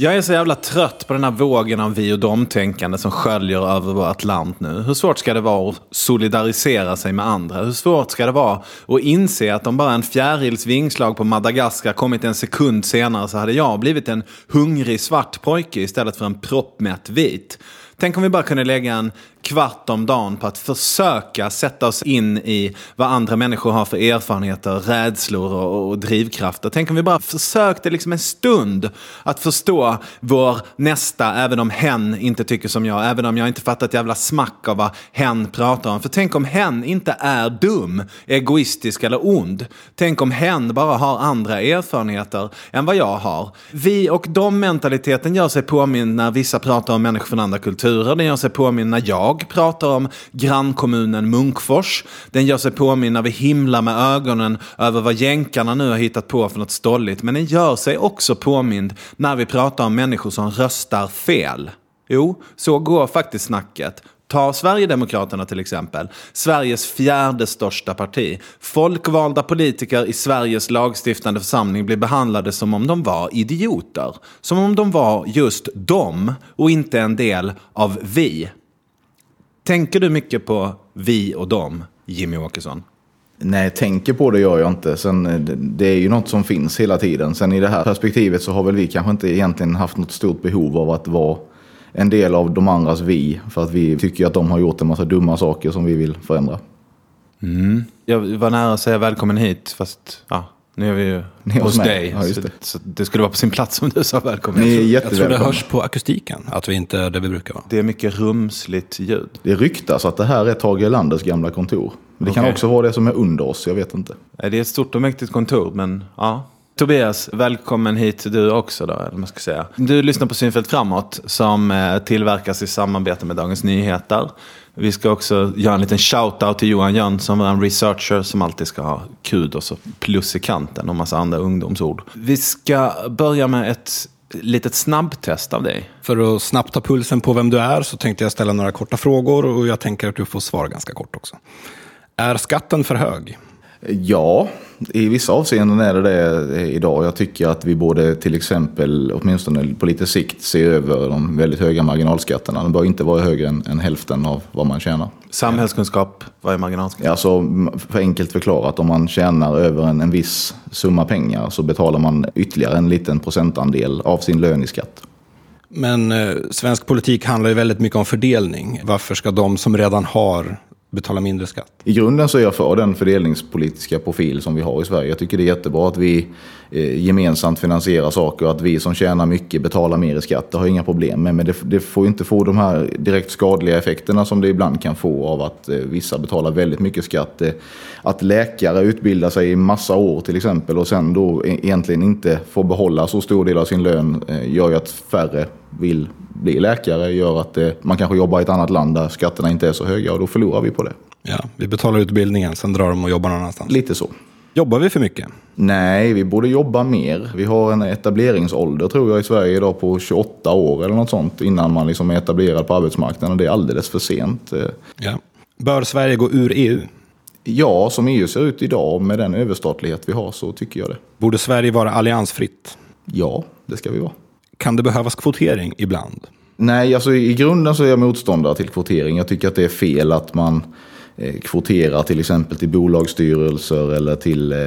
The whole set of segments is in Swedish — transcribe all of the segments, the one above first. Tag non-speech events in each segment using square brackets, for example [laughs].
Jag är så jävla trött på den här vågen av vi och dom-tänkande som sköljer över vårt land nu. Hur svårt ska det vara att solidarisera sig med andra? Hur svårt ska det vara att inse att om bara en fjärils vingslag på Madagaskar kommit en sekund senare så hade jag blivit en hungrig svart pojke istället för en proppmätt vit? Tänk om vi bara kunde lägga en kvart om dagen på att försöka sätta oss in i vad andra människor har för erfarenheter, rädslor och, och drivkrafter. Tänk om vi bara försökte liksom en stund att förstå vår nästa, även om hen inte tycker som jag, även om jag inte fattar ett jävla smack av vad hen pratar om. För tänk om hen inte är dum, egoistisk eller ond. Tänk om hen bara har andra erfarenheter än vad jag har. Vi och de mentaliteten gör sig påminn när vissa pratar om människor från andra kulturer. Den gör sig påminn när jag jag pratar om grannkommunen Munkfors. Den gör sig påminn när vi himlar med ögonen över vad jänkarna nu har hittat på för något stolligt. Men den gör sig också påmind när vi pratar om människor som röstar fel. Jo, så går faktiskt snacket. Ta Sverigedemokraterna till exempel. Sveriges fjärde största parti. Folkvalda politiker i Sveriges lagstiftande församling blir behandlade som om de var idioter. Som om de var just de och inte en del av vi. Tänker du mycket på vi och dem, Jimmy Åkesson? Nej, tänker på det gör jag inte. Sen, eh, det är ju något som finns hela tiden. Sen i det här perspektivet så har väl vi kanske inte egentligen haft något stort behov av att vara en del av de andras vi. För att vi tycker att de har gjort en massa dumma saker som vi vill förändra. Mm. Jag var nära att säga välkommen hit, fast ja, nu är vi ju Ni hos dig. Ja, så, det. så, det skulle vara på sin plats om du sa välkommen. Ni är jag, tror, det hörs på akustiken, att vi inte är där vi brukar vara. Det är mycket rumsligt ljud. Det ryktas att det här är Tage Erlanders gamla kontor. Men det okay. kan också vara det som är under oss, jag vet inte. Det är ett stort och mäktigt kontor, men ja. Tobias, välkommen hit du också då, eller man ska säga. Du lyssnar på Synfält Framåt som eh, tillverkas i samarbete med Dagens Nyheter. Vi ska också göra en liten shout-out till Johan Jönsson, vår researcher som alltid ska ha kudos och plus i kanten och massa andra ungdomsord. Vi ska börja med ett litet snabbtest av dig. För att snabbt ta pulsen på vem du är så tänkte jag ställa några korta frågor och jag tänker att du får svara ganska kort också. Är skatten för hög? Ja, i vissa avseenden är det det idag. Jag tycker att vi borde till exempel, åtminstone på lite sikt, se över de väldigt höga marginalskatterna. De bör inte vara högre än, än hälften av vad man tjänar. Samhällskunskap, vad är marginalskatt? Ja, alltså, för enkelt förklarat, om man tjänar över en, en viss summa pengar så betalar man ytterligare en liten procentandel av sin lön i skatt. Men eh, svensk politik handlar ju väldigt mycket om fördelning. Varför ska de som redan har betala mindre skatt? I grunden så är jag för den fördelningspolitiska profil som vi har i Sverige. Jag tycker det är jättebra att vi eh, gemensamt finansierar saker och att vi som tjänar mycket betalar mer i skatt. Det har jag inga problem med. Men det, det får inte få de här direkt skadliga effekterna som det ibland kan få av att eh, vissa betalar väldigt mycket skatt. Eh, att läkare utbildar sig i massa år till exempel och sen då e-, egentligen inte får behålla så stor del av sin lön gör ju att färre vill bli läkare gör att det, man kanske jobbar i ett annat land där skatterna inte är så höga och då förlorar vi på det. Ja, vi betalar utbildningen, sen drar de och jobbar någon annanstans. Lite så. Jobbar vi för mycket? Nej, vi borde jobba mer. Vi har en etableringsålder tror jag i Sverige idag på 28 år eller något sånt innan man liksom är etablerad på arbetsmarknaden. Det är alldeles för sent. Ja. Bör Sverige gå ur EU? Ja, som EU ser ut idag med den överstatlighet vi har så tycker jag det. Borde Sverige vara alliansfritt? Ja, det ska vi vara. Kan det behövas kvotering ibland? Nej, alltså i grunden så är jag motståndare till kvotering. Jag tycker att det är fel att man eh, kvoterar till exempel till bolagsstyrelser eller till eh,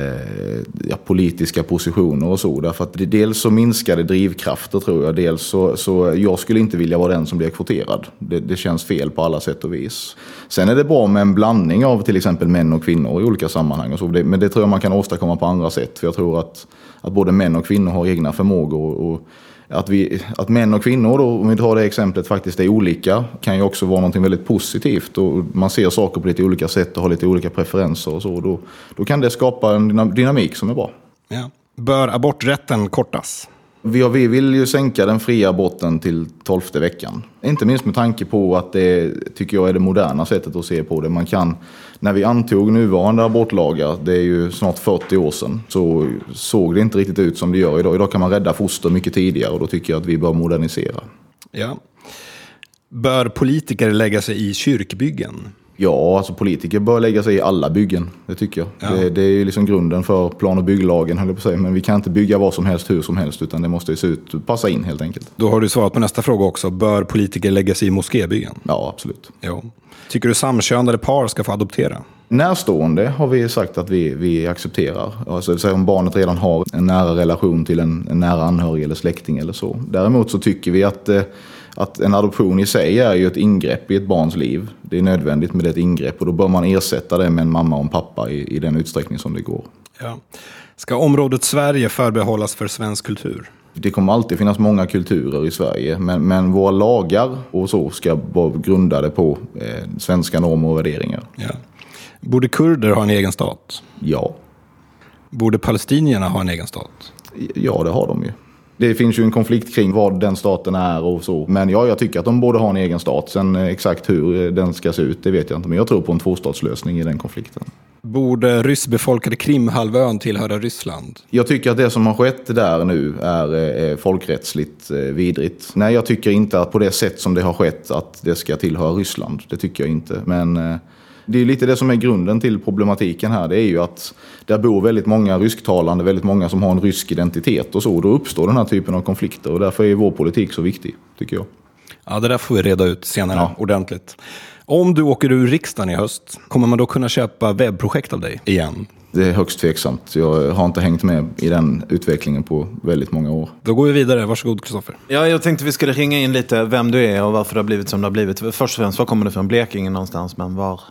ja, politiska positioner och så. Därför att dels så minskar det drivkrafter tror jag. Dels så, så jag skulle inte vilja vara den som blir kvoterad. Det, det, känns fel på alla sätt och vis. Sen är det bra med en blandning av till exempel män och kvinnor i olika sammanhang. Och så. men det tror jag man kan åstadkomma på andra sätt. För jag tror att, att både män och kvinnor har egna förmågor. Och, att, vi, att män och kvinnor, då, om vi tar det exemplet, faktiskt är olika kan ju också vara något väldigt positivt. Och man ser saker på lite olika sätt och har lite olika preferenser och så. Då, då kan det skapa en dynamik som är bra. Ja. Bör aborträtten kortas? Vi, vi vill ju sänka den fria aborten till tolfte veckan. Inte minst med tanke på att det tycker jag är det moderna sättet att se på det. Man kan, när vi antog nuvarande abortlagar, det är ju snart 40 år sedan, så såg det inte riktigt ut som det gör idag. Idag kan man rädda foster mycket tidigare och då tycker jag att vi bör modernisera. Ja. Bör politiker lägga sig i kyrkbyggen? Ja, alltså politiker bör lägga sig i alla byggen. Det tycker jag. Ja. Det, det är ju liksom grunden för plan och bygglagen, höll jag på att säga. Men vi kan inte bygga vad som helst, hur som helst, utan det måste se ut, passa in helt enkelt. Då har du svarat på nästa fråga också. Bör politiker lägga sig i moskébyggen? Ja, absolut. Jo. Tycker du samkönade par ska få adoptera? Närstående har vi sagt att vi, vi accepterar. Alltså, det vill säga om barnet redan har en nära relation till en, en nära anhörig eller släkting eller så. Däremot så tycker vi att, eh, att en adoption i sig är ju ett ingrepp i ett barns liv. Det är nödvändigt med ett ingrepp och då bör man ersätta det med en mamma och en pappa i, i den utsträckning som det går. Ja. Ska området Sverige förbehållas för svensk kultur? Det kommer alltid finnas många kulturer i Sverige, men, men våra lagar och så ska vara grundade på eh, svenska normer och värderingar. Ja. Borde kurder ha en egen stat? Ja, Borde palestinierna ha en egen stat? ja det har de ju. Det finns ju en konflikt kring vad den staten är och så. Men ja, jag tycker att de borde ha en egen stat. Sen eh, exakt hur eh, den ska se ut, det vet jag inte. Men jag tror på en tvåstatslösning i den konflikten. Borde ryssbefolkade Krimhalvön tillhöra Ryssland? Jag tycker att det som har skett där nu är eh, folkrättsligt vidrigt. Nej, jag tycker inte att på det sätt som det har skett att det ska tillhöra Ryssland. Det tycker jag inte. Men det är lite det som är grunden till problematiken här. Det är ju att där bor väldigt många rysktalande, väldigt många som har en rysk identitet och så. Då uppstår den här typen av konflikter och därför är vår politik så viktig, tycker jag. Ja, det där får vi reda ut senare Ja. ordentligt. Om du åker ur riksdagen i höst, kommer man då kunna köpa webbprojekt av dig igen? Det är högst tveksamt. Jag har inte hängt med i den utvecklingen på väldigt många år. Då går vi vidare. Varsågod Kristoffer. Ja, jag tänkte vi skulle ringa in lite vem du är och varför det har blivit som det har blivit. Först och främst, var kommer du från? Blekinge någonstans, men var?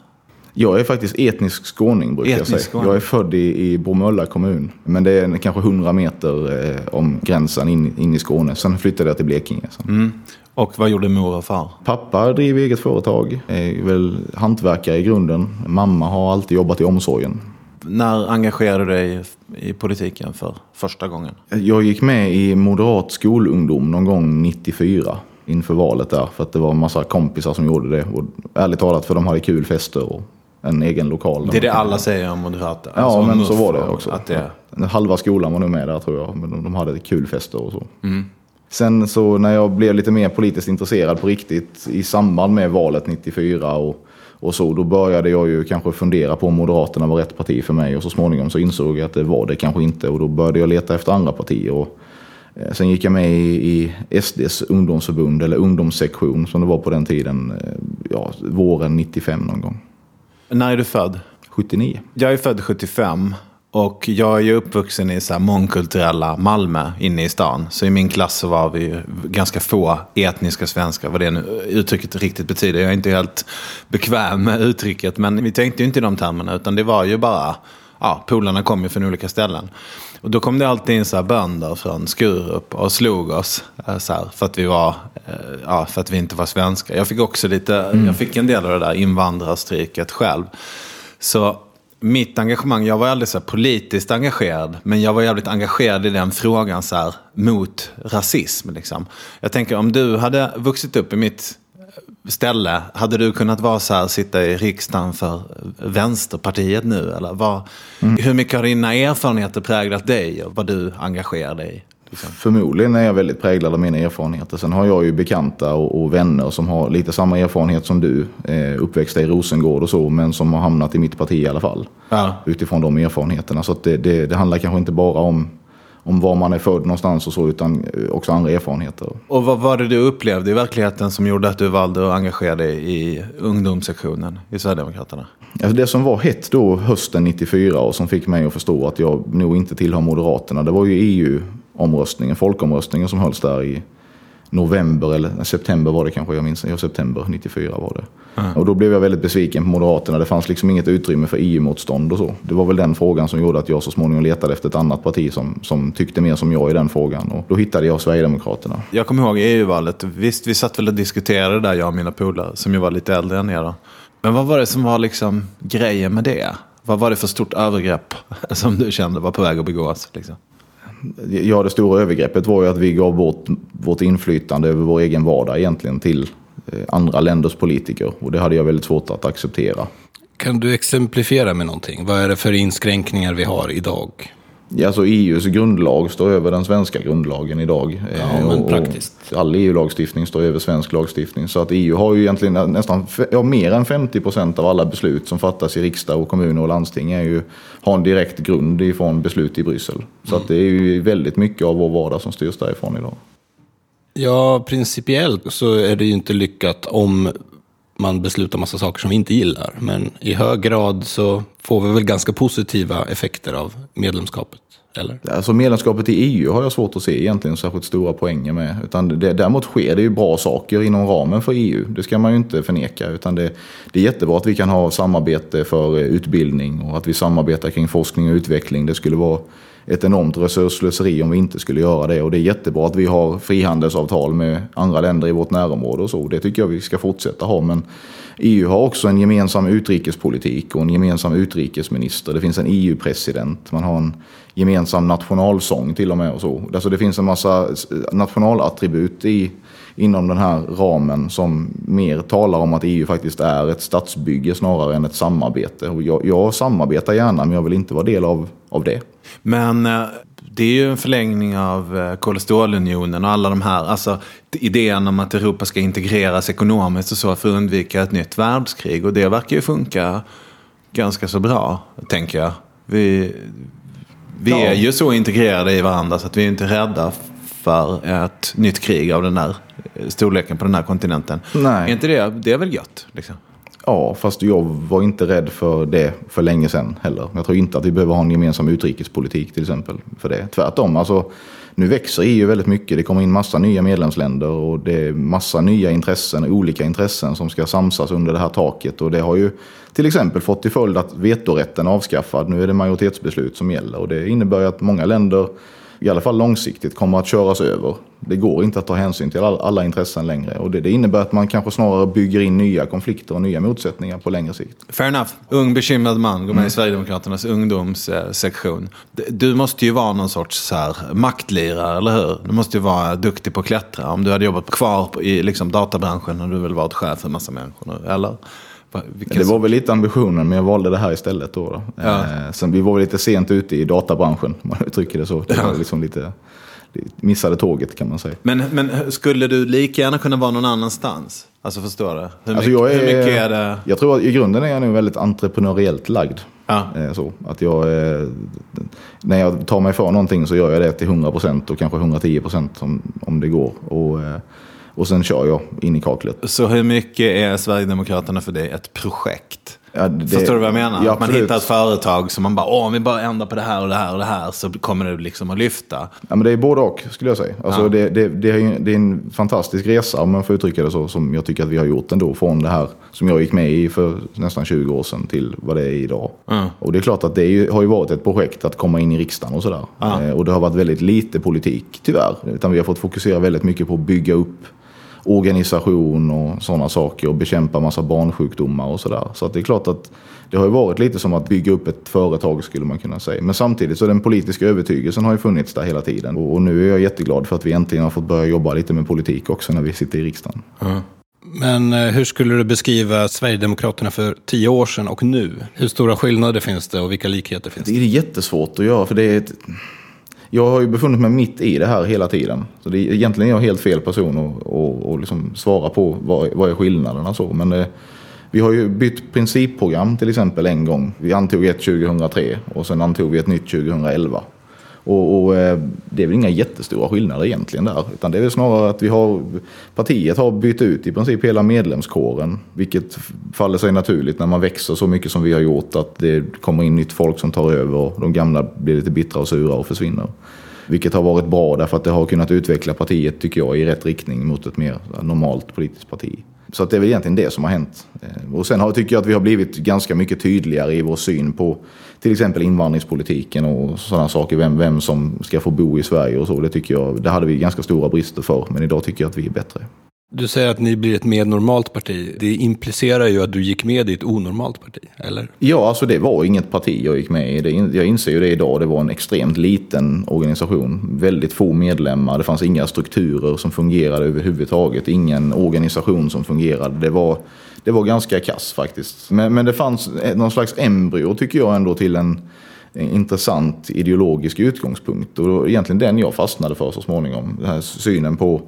Jag är faktiskt etnisk skåning brukar jag Etnisk säga. skåning. Jag är född i, i Bromölla kommun. Men det är kanske 100 meter eh, om gränsen in, in i Skåne. Sen flyttade jag till Blekinge. Mm. Och vad gjorde mor och far? Pappa driver eget företag. Är väl hantverkare i grunden. Mamma har alltid jobbat i omsorgen. När engagerade du dig i politiken för första gången? Jag gick med i moderat skolungdom någon gång 94 inför valet där. För att det var en massa kompisar som gjorde det. Och ärligt talat för de hade kul fester och en egen lokal. Det är det alla säger om moderater. Ja, Alltså, men så var det också. Att det, Halva skolan var nog med där tror jag. Men de- de hade kul fester och så. Mm. Sen så när jag blev lite mer politiskt intresserad på riktigt i samband med valet 94 och, och så, då började jag ju kanske fundera på om Moderaterna var rätt parti för mig och så småningom så insåg jag att det var det kanske inte och då började jag leta efter andra partier. Och, eh, sen gick jag med i, i SDs ungdomsförbund eller ungdomssektion som det var på den tiden, eh, ja, våren 95 någon gång. När är du född? 79. Jag är född 75 och jag är ju uppvuxen i så här mångkulturella Malmö inne i stan. Så i min klass så var vi ju ganska få etniska svenskar, vad det nu uttrycket riktigt betyder. Jag är inte helt bekväm med uttrycket, men vi tänkte ju inte i de termerna, utan det var ju bara, ja, polarna kom ju från olika ställen. Och då kom det alltid in så här bönder från Skurup och slog oss eh, så här, för att vi var, eh, ja, för att vi inte var svenskar. Jag fick också lite, jag fick en del av det där invandrarstryket själv. Så mitt engagemang, jag var aldrig så politiskt engagerad, men jag var jävligt engagerad i den frågan så här, mot rasism. Liksom. Jag tänker om du hade vuxit upp i mitt ställe, hade du kunnat vara så här, sitta i riksdagen för Vänsterpartiet nu? Eller vad, Hur mycket har dina erfarenheter präglat dig och vad du engagerar dig i? Förmodligen är jag väldigt präglad av mina erfarenheter. Sen har jag ju bekanta och, och vänner som har lite samma erfarenhet som du. Eh, uppväxta i Rosengård och så, men som har hamnat i mitt parti i alla fall. Ja. Utifrån de erfarenheterna. Så det, det, det handlar kanske inte bara om, om var man är född någonstans och så, utan eh, också andra erfarenheter. Och vad var det du upplevde i verkligheten som gjorde att du valde att engagera dig i ungdomssektionen i Sverigedemokraterna? Alltså det som var hett då hösten 94 och som fick mig att förstå att jag nog inte tillhör Moderaterna, det var ju EU-omröstningen, folkomröstningen som hölls där i november eller september var det kanske, jag minns ja, september 94 var det. Och då blev jag väldigt besviken på Moderaterna. Det fanns liksom inget utrymme för EU-motstånd och så. Det var väl den frågan som gjorde att jag så småningom letade efter ett annat parti som, som tyckte mer som jag i den frågan. Och då hittade jag Sverigedemokraterna. Jag kommer ihåg EU-valet. Visst, vi satt väl och diskuterade det där, jag och mina polare, som ju var lite äldre än er då. Men vad var det som var liksom grejen med det? Vad var det för stort övergrepp [laughs] som du kände var på väg att begås? Liksom? Ja, det stora övergreppet var ju att vi gav bort vårt inflytande över vår egen vardag egentligen till andra länders politiker. Och det hade jag väldigt svårt att acceptera. Kan du exemplifiera med någonting? Vad är det för inskränkningar vi har idag? Ja, alltså EUs grundlag står över den svenska grundlagen idag. Ja, Eh, men praktiskt. och All EU-lagstiftning står över svensk lagstiftning. Så att EU har ju egentligen nästan ja, mer än 50 procent av alla beslut som fattas i riksdag och kommuner och landsting är ju, har en direkt grund ifrån beslut i Bryssel. Så att det är ju väldigt mycket av vår vardag som styrs därifrån idag. Ja, principiellt så är det ju inte lyckat om man beslutar massa saker som vi inte gillar. Men i hög grad så får vi väl ganska positiva effekter av medlemskapet, eller? Alltså medlemskapet i EU har jag svårt att se egentligen särskilt stora poänger med. Utan det, däremot sker det ju bra saker inom ramen för EU. Det ska man ju inte förneka. Utan det, det är jättebra att vi kan ha samarbete för utbildning och att vi samarbetar kring forskning och utveckling. Det skulle vara ett enormt resursslöseri om vi inte skulle göra det. Och det är jättebra att vi har frihandelsavtal med andra länder i vårt närområde och så. Det tycker jag vi ska fortsätta ha. Men EU har också en gemensam utrikespolitik och en gemensam utrikesminister. Det finns en EU-president. Man har en gemensam nationalsång till och med och så. Alltså det finns en massa nationalattribut i, inom den här ramen som mer talar om att EU faktiskt är ett statsbygge snarare än ett samarbete. Och jag, jag samarbetar gärna men jag vill inte vara del av, av det. Men eh, det är ju en förlängning av eh, kol och alla de här, alltså idén om att Europa ska integreras ekonomiskt och så för att undvika ett nytt världskrig. Och det verkar ju funka ganska så bra, tänker jag. Vi, vi är ju så integrerade i varandra så att vi är inte rädda för ett nytt krig av den där eh, storleken på den här kontinenten. Nej. Är inte det, det är väl gött? Liksom? Ja, fast jag var inte rädd för det för länge sedan heller. Jag tror inte att vi behöver ha en gemensam utrikespolitik till exempel för det. Tvärtom, alltså, nu växer EU väldigt mycket. Det kommer in massa nya medlemsländer och det är massa nya intressen, olika intressen som ska samsas under det här taket. Och det har ju till exempel fått till följd att vetorätten är avskaffad. Nu är det majoritetsbeslut som gäller och det innebär att många länder i alla fall långsiktigt kommer att köras över. Det går inte att ta hänsyn till all- alla intressen längre. Och det, det innebär att man kanske snarare bygger in nya konflikter och nya motsättningar på längre sikt. Fair enough. Ung bekymrad man går med Mm. i Sverigedemokraternas ungdomssektion. Du måste ju vara någon sorts så här, maktlirare, eller hur? Du måste ju vara duktig på att klättra. Om du hade jobbat kvar i liksom, databranschen hade du väl varit chef för en massa människor nu, eller? Det var väl lite ambitionen, men jag valde det här istället då. då. Ja. Eh, sen vi var lite sent ute i databranschen, om man uttrycker det så. Det var liksom lite, missade tåget kan man säga. men, men skulle du lika gärna kunna vara någon annanstans? Alltså förstår du? Hur, Alltså, mycket, jag är, hur mycket är det? Jag tror att i grunden är jag nu väldigt entreprenöriellt lagd. Ja. Eh, Så, att jag, eh, när jag tar mig för någonting så gör jag det till 100% och kanske 110% om, om det går. Och, och sen kör jag in i kaklet. Så hur mycket är Sverigedemokraterna för dig ett projekt? Ja, det- Förstår du vad jag menar? Ja, att man hittar ett företag som man bara, åh om vi bara ändrar på det här och det här och det här så kommer det liksom att lyfta. Ja, men det är både och skulle jag säga. Alltså, Ja. det, det, det, är, det är en fantastisk resa om man får uttrycka det så. Som jag tycker att vi har gjort ändå. Från det här som jag gick med i för nästan 20 år sedan till vad det är idag. Mm. Och det är klart att det är har ju varit ett projekt att komma in i riksdagen och sådär. Ja. Eh, och det har varit väldigt lite politik tyvärr. Utan vi har fått fokusera väldigt mycket på att bygga upp organisation och sådana saker och bekämpa massa barnsjukdomar och sådär. Så att det är klart att det har ju varit lite som att bygga upp ett företag skulle man kunna säga. Men samtidigt så den politiska övertygelsen har ju funnits där hela tiden. Och, nu är jag jätteglad för att vi äntligen har fått börja jobba lite med politik också när vi sitter i riksdagen. Men eh, hur skulle du beskriva Sverigedemokraterna för tio år sedan och nu? Hur stora skillnader finns det och vilka likheter finns Det det? är jättesvårt att göra för det är ett... Jag har ju befunnit mig mitt i det här hela tiden. Så det är, egentligen är jag helt fel person att och, och liksom svara på vad, vad är skillnaderna så. Men det, vi har ju bytt principprogram till exempel en gång. Vi antog ett 2003 och sen antog vi ett nytt 2011. Och, och eh, det är väl inga jättestora skillnader egentligen där. Utan det är väl snarare att vi har, partiet har bytt ut i princip hela medlemskåren. Vilket faller sig naturligt när man växer så mycket som vi har gjort. Att det kommer in nytt folk som tar över och de gamla blir lite bittra och sura och försvinner. Vilket har varit bra därför att det har kunnat utveckla partiet, tycker jag, i rätt riktning mot ett mer normalt politiskt parti. Så att det är väl egentligen det som har hänt. Eh, och sen har, tycker jag att vi har blivit ganska mycket tydligare i vår syn på till exempel invandringspolitiken och sådana saker. Vem, vem som ska få bo i Sverige och så. Det tycker jag, det hade vi ganska stora brister för. Men idag tycker jag att vi är bättre. Du säger att ni blir ett mer normalt parti. Det implicerar ju att du gick med i ett onormalt parti, eller? Ja, alltså det var inget parti jag gick med i. Jag inser ju det idag. Det var en extremt liten organisation. Väldigt få medlemmar. Det fanns inga strukturer som fungerade överhuvudtaget. Ingen organisation som fungerade. Det var, det var ganska kass faktiskt. Men, men det fanns någon slags embryo tycker jag ändå till en, en intressant ideologisk utgångspunkt. Och det var egentligen den jag fastnade för så småningom. Den här synen på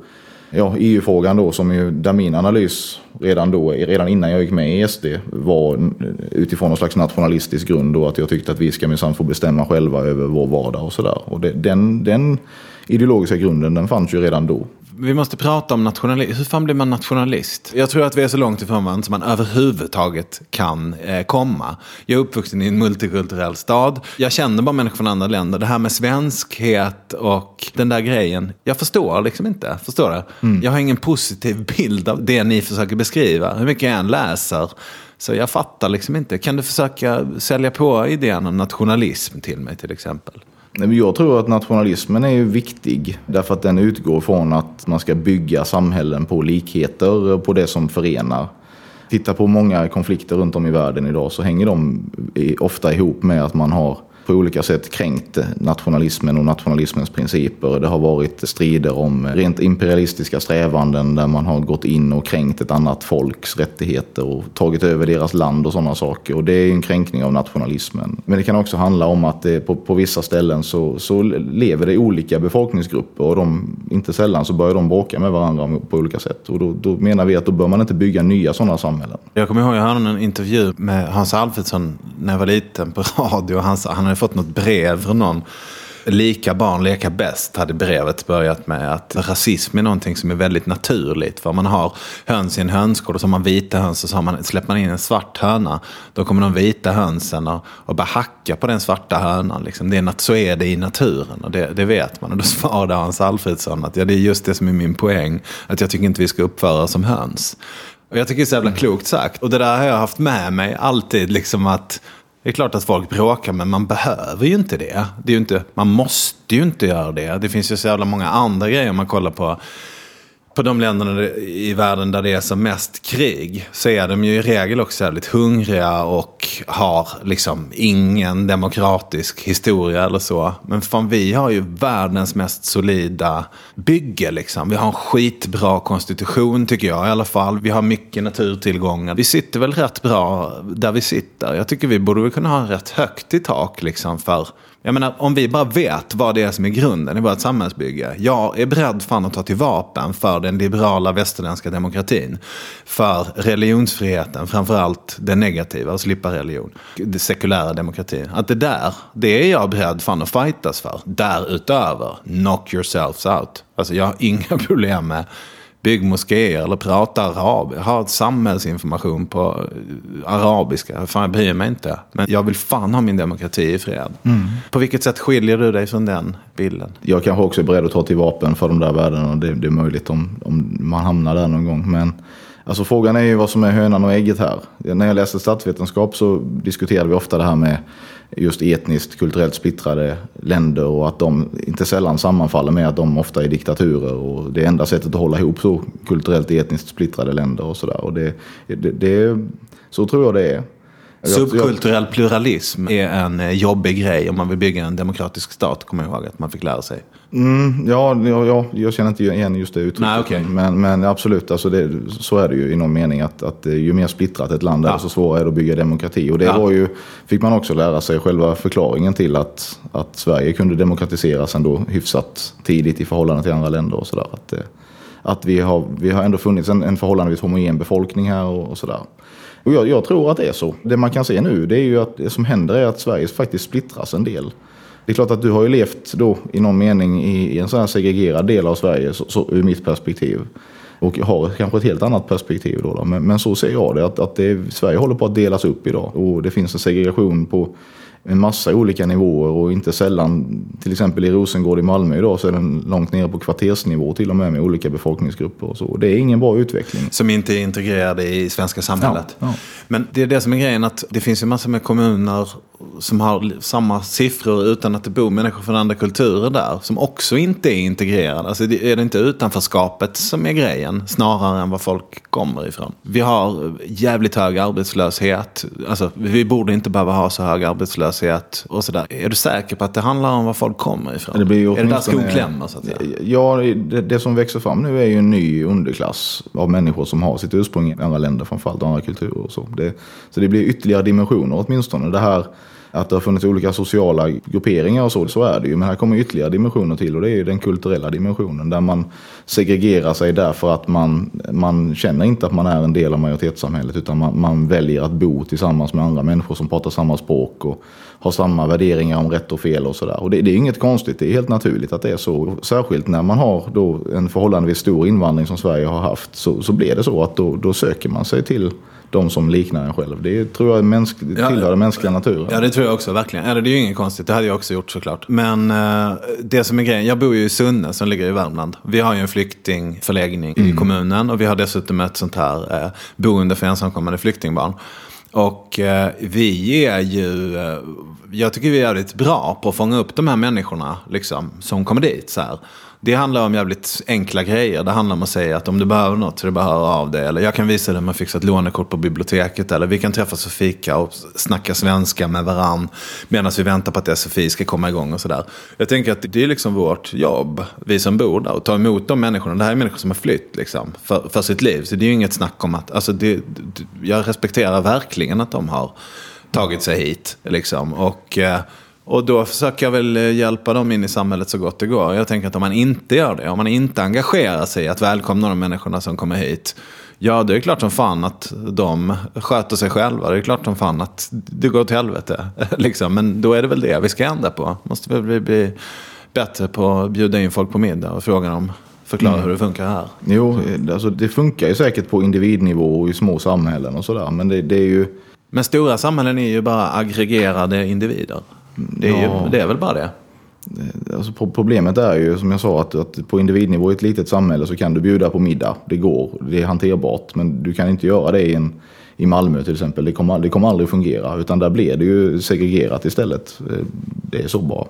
ja, EU-frågan då, som ju, där min analys redan då, redan innan jag gick med i SD, var utifrån någon slags nationalistisk grund då, att jag tyckte att vi ska minsann få bestämma själva över vår vardag och sådär. Och det, den, den ideologiska grunden, den fanns ju redan då. Vi måste prata om nationalism. Hur fan blir man nationalist? Jag tror att vi är så långt ifrån varandra som man överhuvudtaget kan eh, komma. Jag är uppvuxen i en multikulturell stad. Jag känner bara människor från andra länder. Det här med svenskhet och den där grejen. Jag förstår liksom inte. Förstår du? Mm. Jag har ingen positiv bild av det ni försöker beskriva. Hur mycket jag än läser. Så jag fattar liksom inte. Kan du försöka sälja på idén om nationalism till mig till exempel? Jag tror att nationalismen är viktig därför att den utgår från att man ska bygga samhällen på likheter, på det som förenar. Titta på många konflikter runt om i världen idag så hänger de ofta ihop med att man har på olika sätt kränkt nationalismen och nationalismens principer. Det har varit strider om rent imperialistiska strävanden där man har gått in och kränkt ett annat folks rättigheter och tagit över deras land och sådana saker. Och det är en kränkning av nationalismen. Men det kan också handla om att det, på, på vissa ställen så, så lever det olika befolkningsgrupper och de, inte sällan så börjar de bråka med varandra på olika sätt. Och då, då menar vi att då bör man inte bygga nya sådana samhällen. Jag kommer ihåg, jag hörde en intervju med Hans Alfredsson när jag var liten på [laughs] radio. Han, han hade fått något brev från någon. Lika barn leka bäst hade brevet börjat med att rasism är någonting som är väldigt naturligt. För man har höns i en hönsgård och så har man vita höns och så har man, släpper man in en svart höna. Då kommer de vita hönsen och, och hacka på den svarta hönan. Liksom. Det är, så är det i naturen och det, det vet man. Och då svarade Hans Alfredsson att ja, det är just det som är min poäng. Att jag tycker inte vi ska uppföra oss som höns. Och jag tycker det är så jävla klokt sagt. Och det där har jag haft med mig alltid. Liksom att det är klart att folk bråkar, men man behöver ju inte det. det är inte, man måste ju inte göra det. Det finns ju så jävla många andra grejer man kollar på på de länderna i världen där det är som mest krig så är de ju i regel också väldigt hungriga och har liksom ingen demokratisk historia eller så. Men fan vi har ju världens mest solida bygge liksom. Vi har en skitbra konstitution tycker jag i alla fall. Vi har mycket naturtillgångar. Vi sitter väl rätt bra där vi sitter. Jag tycker vi borde väl kunna ha rätt högt i tak liksom för jag menar, om vi bara vet vad det är som är grunden i vårt samhällsbygge. Jag är beredd fan att ta till vapen för den liberala västerländska demokratin. För religionsfriheten, framförallt den negativa, att slippa religion. Den sekulära demokratin. Att det där, det är jag beredd fan att fightas för. Därutöver, knock yourselves out. Alltså jag har inga [laughs] problem med bygg moskéer eller prata arab. Jag har samhällsinformation på arabiska. Fan, jag bryr mig inte. Men jag vill fan ha min demokrati i fred. Mm. På vilket sätt skiljer du dig från den bilden? Jag kanske också är beredd att ta till vapen för de där värdena. Det, det är möjligt om, om man hamnar där någon gång. Men alltså, frågan är ju vad som är hönan och ägget här. När jag läste statsvetenskap så diskuterade vi ofta det här med just etniskt, kulturellt splittrade länder och att de inte sällan sammanfaller med att de ofta är diktaturer och det enda sättet att hålla ihop så kulturellt etniskt splittrade länder och sådär. Och det, det, det, så tror jag det är. Subkulturell pluralism är en eh, jobbig grej om man vill bygga en demokratisk stat, kommer jag ihåg att man fick lära sig. Mm, ja, ja, ja, jag känner inte igen just det uttrycket. Nej, okay. men, men absolut, alltså det, så är det ju i någon mening. Att, att ju mer splittrat ett land är, ja. så svårare är det att bygga demokrati. Och det ja. var ju, fick man också lära sig själva förklaringen till att, att Sverige kunde demokratiseras ändå hyfsat tidigt i förhållande till andra länder och sådär. Att, eh, att vi, har, vi har ändå funnits en, en förhållandevis homogen befolkning här och, och sådär. Och jag, jag, tror att det är så. Det man kan se nu det är ju att det som händer är att Sverige faktiskt splittras en del. Det är klart att du har ju levt då i någon mening i, i en sån här segregerad del av Sverige så, så, ur mitt perspektiv. Och har kanske ett helt annat perspektiv då. då. Men, men, så ser jag det. Att, att det, Sverige håller på att delas upp idag. Och det finns en segregation på en massa olika nivåer och inte sällan, till exempel i Rosengård i Malmö idag, så är den långt nere på kvartersnivå till och med med olika befolkningsgrupper och så. Det är ingen bra utveckling. Som inte är integrerade i svenska samhället. Ja, ja. Men det är det som är grejen, att det finns ju massor med kommuner som har samma siffror utan att det bor människor från andra kulturer där. Som också inte är integrerade. Alltså är det inte utanförskapet som är grejen snarare än var folk kommer ifrån. Vi har jävligt hög arbetslöshet. Alltså vi borde inte behöva ha så hög arbetslöshet och sådär. Är du säker på att det handlar om var folk kommer ifrån? Det blir är det där skon klämmer så att säga? Ja, det, det, som växer fram nu är ju en ny underklass av människor som har sitt ursprung i andra länder, framförallt andra kulturer och så. Det, så det blir ytterligare dimensioner åtminstone. Det här att det har funnits olika sociala grupperingar och så, så är det ju. Men här kommer ytterligare dimensioner till och det är ju den kulturella dimensionen. Där man segregerar sig därför att man, man känner inte att man är en del av majoritetssamhället. Utan man, man väljer att bo tillsammans med andra människor som pratar samma språk. Och, har samma värderingar om rätt och fel och sådär. Och det, det, är inget konstigt, det är helt naturligt att det är så. Särskilt när man har då en förhållandevis stor invandring som Sverige har haft så, så blir det så att då, då söker man sig till de som liknar en själv. Det tror jag är mänsk ja, tillhör den mänskliga naturen. Ja, det tror jag också, verkligen. Eller det är ju inget konstigt, det hade jag också gjort såklart. Men uh, det som är grejen, jag bor ju i Sunne som ligger i Värmland. Vi har ju en flyktingförläggning mm. i kommunen och vi har dessutom ett sånt här uh, boende för ensamkommande flyktingbarn. Och eh, vi är ju, eh, jag tycker vi är jävligt bra på att fånga upp de här människorna liksom, som kommer dit. Så här. Det handlar om jävligt enkla grejer. Det handlar om att säga att om du behöver något så är det bara att höra av dig. Eller jag kan visa dig hur man fixar ett lånekort på biblioteket. Eller vi kan träffas och fika och snacka svenska med varann. Medan vi väntar på att SFI ska komma igång och sådär. Jag tänker att det är liksom vårt jobb, vi som bor där. Att ta emot de människorna. Det här är människor som har flytt liksom, för, för sitt liv. Så det är ju inget snack om att, alltså det, jag respekterar verkligen att de har tagit sig hit. Liksom. Och... Eh, och då försöker jag väl eh, hjälpa dem in i samhället så gott det går. Jag tänker att om man inte gör det, om man inte engagerar sig i att välkomna de människorna som kommer hit. Ja, det är klart som fan att de sköter sig själva. Det är klart som fan att det går åt helvete. [laughs] liksom. Men då är det väl det vi ska ändra på. Måste väl bli, bli bättre på att bjuda in folk på middag och fråga dem förklara mm. hur det funkar här. Jo, alltså det funkar ju säkert på individnivå och i små samhällen och sådär. Men det, det är ju... Men stora samhällen är ju bara aggregerade individer. Det är, ja. ju, det är väl bara det. Alltså problemet är ju som jag sa att, att, på individnivå i ett litet samhälle så kan du bjuda på middag. Det går, det är hanterbart. Men du kan inte göra det i, en, i Malmö till exempel. Det kommer, det kommer aldrig fungera. Utan där blir det ju segregerat istället. Eh, det är så bra.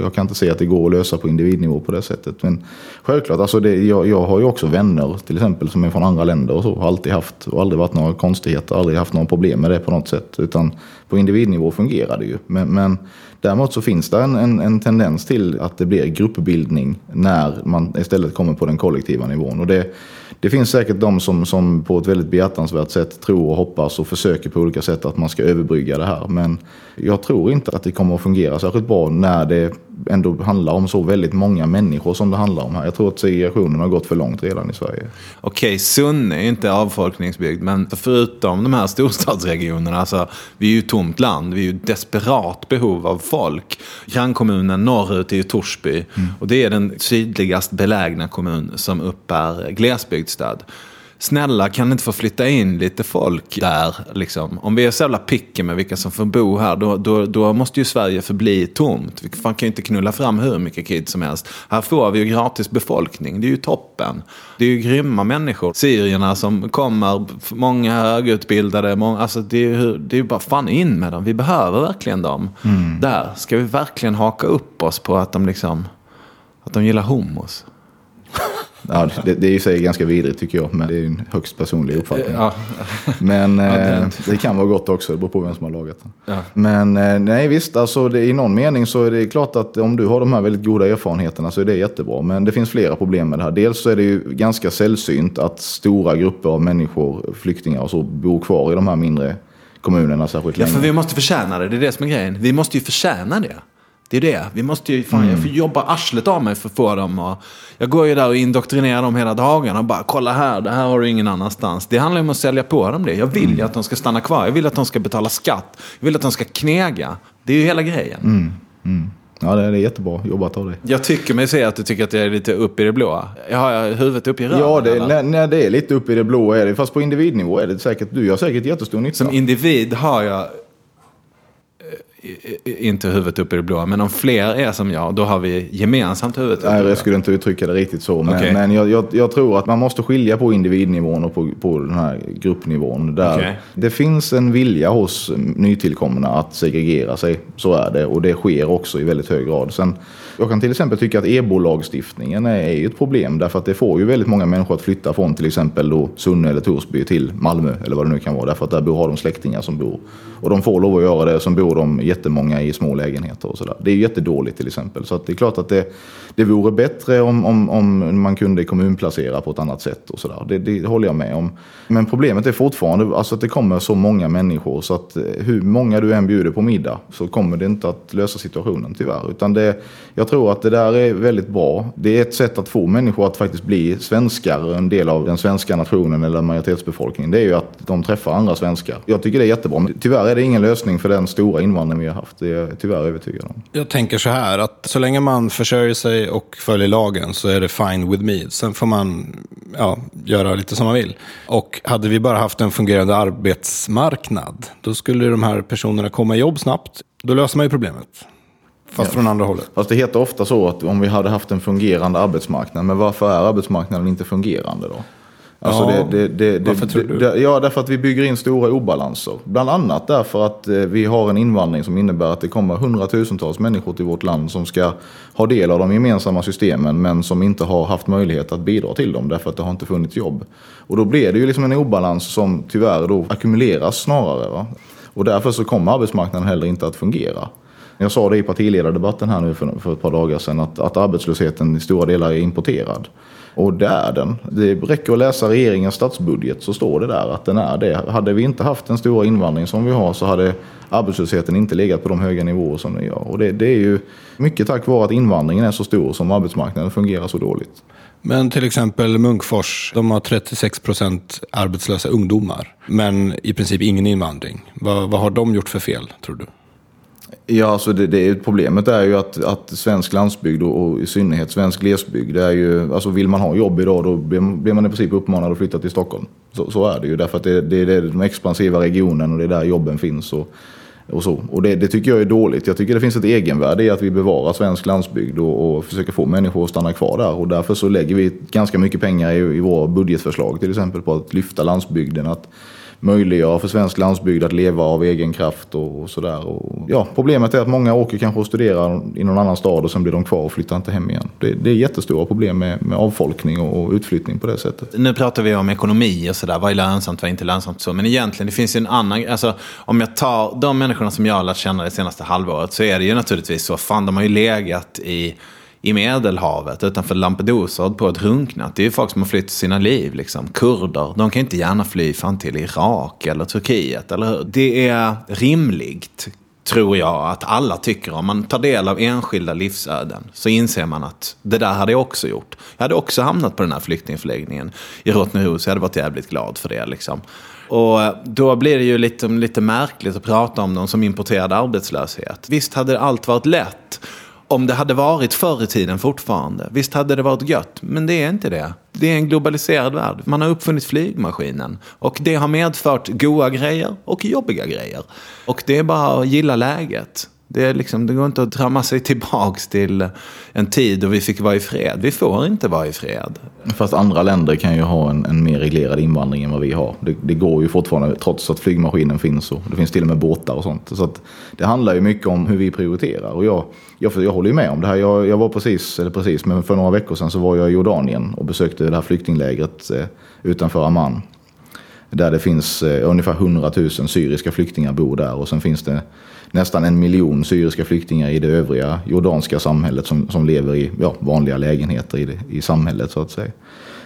jag kan inte se att det går att lösa på individnivå på det sättet. Men självklart, alltså det, jag, jag har ju också vänner till exempel som är från andra länder och så. Har alltid haft och aldrig varit några konstigheter. Aldrig haft några problem med det på något sätt. Utan på individnivå fungerar det ju. Men, men däremot så finns det en, en, en, tendens till att det blir gruppbildning när man istället kommer på den kollektiva nivån. Och det, det finns säkert de som, som på ett väldigt behjärtansvärt sätt tror och hoppas och försöker på olika sätt att man ska överbrygga det här. Men jag tror inte att det kommer att fungera särskilt bra när det ändå handlar om så väldigt många människor som det handlar om här. Jag tror att segregationen har gått för långt redan i Sverige. Okej, Sunne är inte avfolkningsbygd, men förutom de här storstadsregionerna, alltså, vi är ju tomt land, vi är ju desperat behov av folk. Grannkommunen norrut är ju Torsby mm. och det är den sydligast belägna kommun som uppbär glesbygdsstöd snälla kan inte få flytta in lite folk där? Liksom? Om vi är så jävla picky med vilka som får bo här, då, då, då måste ju Sverige förbli tomt. Vi kan ju inte knulla fram hur mycket kids som helst. Här får vi ju gratis befolkning, det är ju toppen. Det är ju grymma människor. Syrierna som kommer, många högutbildade, många, alltså det är ju det är bara fan in med dem. Vi behöver verkligen dem. Mm. Där ska vi verkligen haka upp oss på att de liksom, att de gillar homos. Ja, det, det är i sig ganska vidrigt tycker jag, men det är en högst personlig uppfattning. Ja. Men eh, det, kan vara gott också, det beror på vem som har lagat den. Ja. Men eh, nej visst, alltså det, i någon mening så är det klart att om du har de här väldigt goda erfarenheterna så är det jättebra. Men det finns flera problem med det här. Dels så är det ju ganska sällsynt att stora grupper av människor, flyktingar och så, bor kvar i de här mindre kommunerna särskilt länge. Ja, för vi måste förtjäna det. Det är det som är grejen. Vi måste ju förtjäna det. Det är det. Vi måste ju, fan, mm. jag får jobba arslet av mig för att få dem. Och jag går ju där och indoktrinerar dem hela dagarna. Och bara, kolla här, det här har du ingen annanstans. Det handlar ju om att sälja på dem det. Jag vill ju mm. att de ska stanna kvar. Jag vill att de ska betala skatt. Jag vill att de ska knega. Det är ju hela grejen. Mm. Mm. Ja, det är jättebra jobbat av dig. Jag tycker mig se att du tycker att det är lite upp i det. Jag har huvudet upp i röven? Ja, det, när, när det är lite upp i det blåa är det. Fast på individnivå är det säkert, du gör säkert jättestor nytta. Som individ har jag inte huvudet upp i det blåa. Men om fler är som jag, då har vi gemensamt huvudet upp i det blåa. Jag skulle inte uttrycka det riktigt så. Men, okay. men jag, jag, jag, tror att man måste skilja på individnivån och på, på den här gruppnivån. Där okay. Det finns en vilja hos nytillkomna att segregera sig. Så är det. Och det sker också i väldigt hög grad. Sen, jag kan till exempel tycka att EBO-lagstiftningen är, ett problem. Därför att det får ju väldigt många människor att flytta från till exempel då Sunne eller Torsby till Malmö. Eller vad det nu kan vara. Därför att där har de släktingar som bor. Och de får lov att göra det. Som bor de jättemånga i små lägenheter och sådär. Det är jättedåligt till exempel. Så att det är klart att det, det vore bättre om, om, om man kunde kommunplacera på ett annat sätt och sådär. Det, det håller jag med om. Men problemet är fortfarande alltså att det kommer så många människor så att eh, hur många du än bjuder på middag så kommer det inte att lösa situationen tyvärr. Utan det, jag jag tror att det där är väldigt bra. Det är ett sätt att få människor att faktiskt bli svenskar, en del av den svenska nationen eller majoritetsbefolkningen. Det är ju att de träffar andra svenskar. Jag tycker det är jättebra. Men tyvärr är det ingen lösning för den stora invandring vi har haft. Det är jag tyvärr övertygad om. Jag tänker så här, att så länge man försörjer sig och följer lagen så är det fine with me. Sen får man ja, göra lite som man vill. Och hade vi bara haft en fungerande arbetsmarknad, då skulle de här personerna komma i jobb snabbt. Då löser man ju problemet. Fast från andra hållet. Fast det heter ofta så att om vi hade haft en fungerande arbetsmarknad. Men varför är arbetsmarknaden inte fungerande då? Alltså Ja, det, det, det, varför tror du? det- Ja, därför att vi bygger in stora obalanser. Bland annat därför att eh, vi har en invandring som innebär att det kommer hundratusentals människor till vårt land som ska ha del av de gemensamma systemen men som inte har haft möjlighet att bidra till dem därför att det har inte funnits jobb. Och då blir det ju liksom en obalans som tyvärr då ackumuleras snarare. Va? Och därför så kommer arbetsmarknaden heller inte att fungera. Jag sa det i partiledardebatten här nu för, för ett par dagar sedan att, att arbetslösheten i stora delar är importerad. Och det är den. Det räcker att läsa regeringens statsbudget så står det där att den är det. Hade vi inte haft den stora invandring som vi har så hade arbetslösheten inte legat på de höga nivåer som den gör. Och det, det är ju mycket tack vare att invandringen är så stor som arbetsmarknaden fungerar så dåligt. Men till exempel Munkfors, de har 36 procent arbetslösa ungdomar. Men i princip ingen invandring. Vad, vad har de gjort för fel, tror du? Ja, alltså det, det, problemet är ju att, att svensk landsbygd och, och i synnerhet svensk glesbygd, det är ju, alltså vill man ha jobb idag då blir, blir man i princip uppmanad att flytta till Stockholm. Så, så är det ju, därför att det, det, det är den expansiva regionen och det är där jobben finns. Och, och så. Och det, det tycker jag är dåligt. Jag tycker det finns ett egenvärde i att vi bevarar svensk landsbygd och, och försöker få människor att stanna kvar där. Och därför så lägger vi ganska mycket pengar i, i våra budgetförslag till exempel på att lyfta landsbygden. Att möjliggöra för svensk landsbygd att leva av egen kraft och, och sådär. Ja, problemet är att många åker kanske och studerar i någon annan stad och sen blir de kvar och flyttar inte hem igen. Det, det är jättestora problem med, med avfolkning och, och utflyttning på det sättet. Nu pratar vi om ekonomi och sådär. Vad är lönsamt, vad är inte lönsamt? Så. Men egentligen, det finns ju en annan... Alltså, om jag tar de människorna som jag har lärt känna det senaste halvåret så är det ju naturligtvis så. Fan, de har ju legat i, i Medelhavet utanför Lampedusa på ett drunknat. Det är ju folk som har flytt sina liv. Liksom. Kurder, de kan ju inte gärna fly fan till Irak eller Turkiet, eller hur? Det är rimligt tror jag att alla tycker. Om man tar del av enskilda livsöden så inser man att det där hade jag också gjort. Jag hade också hamnat på den här flyktingförläggningen i Rottneros. Jag hade varit jävligt glad för det. Liksom. Och då blir det ju lite, lite märkligt att prata om dem som importerad arbetslöshet. Visst hade allt varit lätt om det hade varit förr i tiden fortfarande. Visst hade det varit gött, men det är inte det. Det är en globaliserad värld. Man har uppfunnit flygmaskinen. Och det har medfört goda grejer och jobbiga grejer. Och det är bara att gilla läget. Det, är liksom, det går inte att drömma sig tillbaks till en tid då vi fick vara i fred. Vi får inte vara i fred. Fast andra länder kan ju ha en, en mer reglerad invandring än vad vi har. Det, det går ju fortfarande trots att flygmaskinen finns och det finns till och med båtar och sånt. Så att det handlar ju mycket om hur vi prioriterar. Och jag, jag, jag håller ju med om det här. Jag, jag var precis, eller precis, men för några veckor sedan så var jag i Jordanien och besökte det här flyktinglägret eh, utanför Amman. Där det finns eh, ungefär 100 000 syriska flyktingar bor där och sen finns det nästan en miljon syriska flyktingar i det övriga jordanska samhället som, som lever i ja, vanliga lägenheter i, det, i samhället så att säga.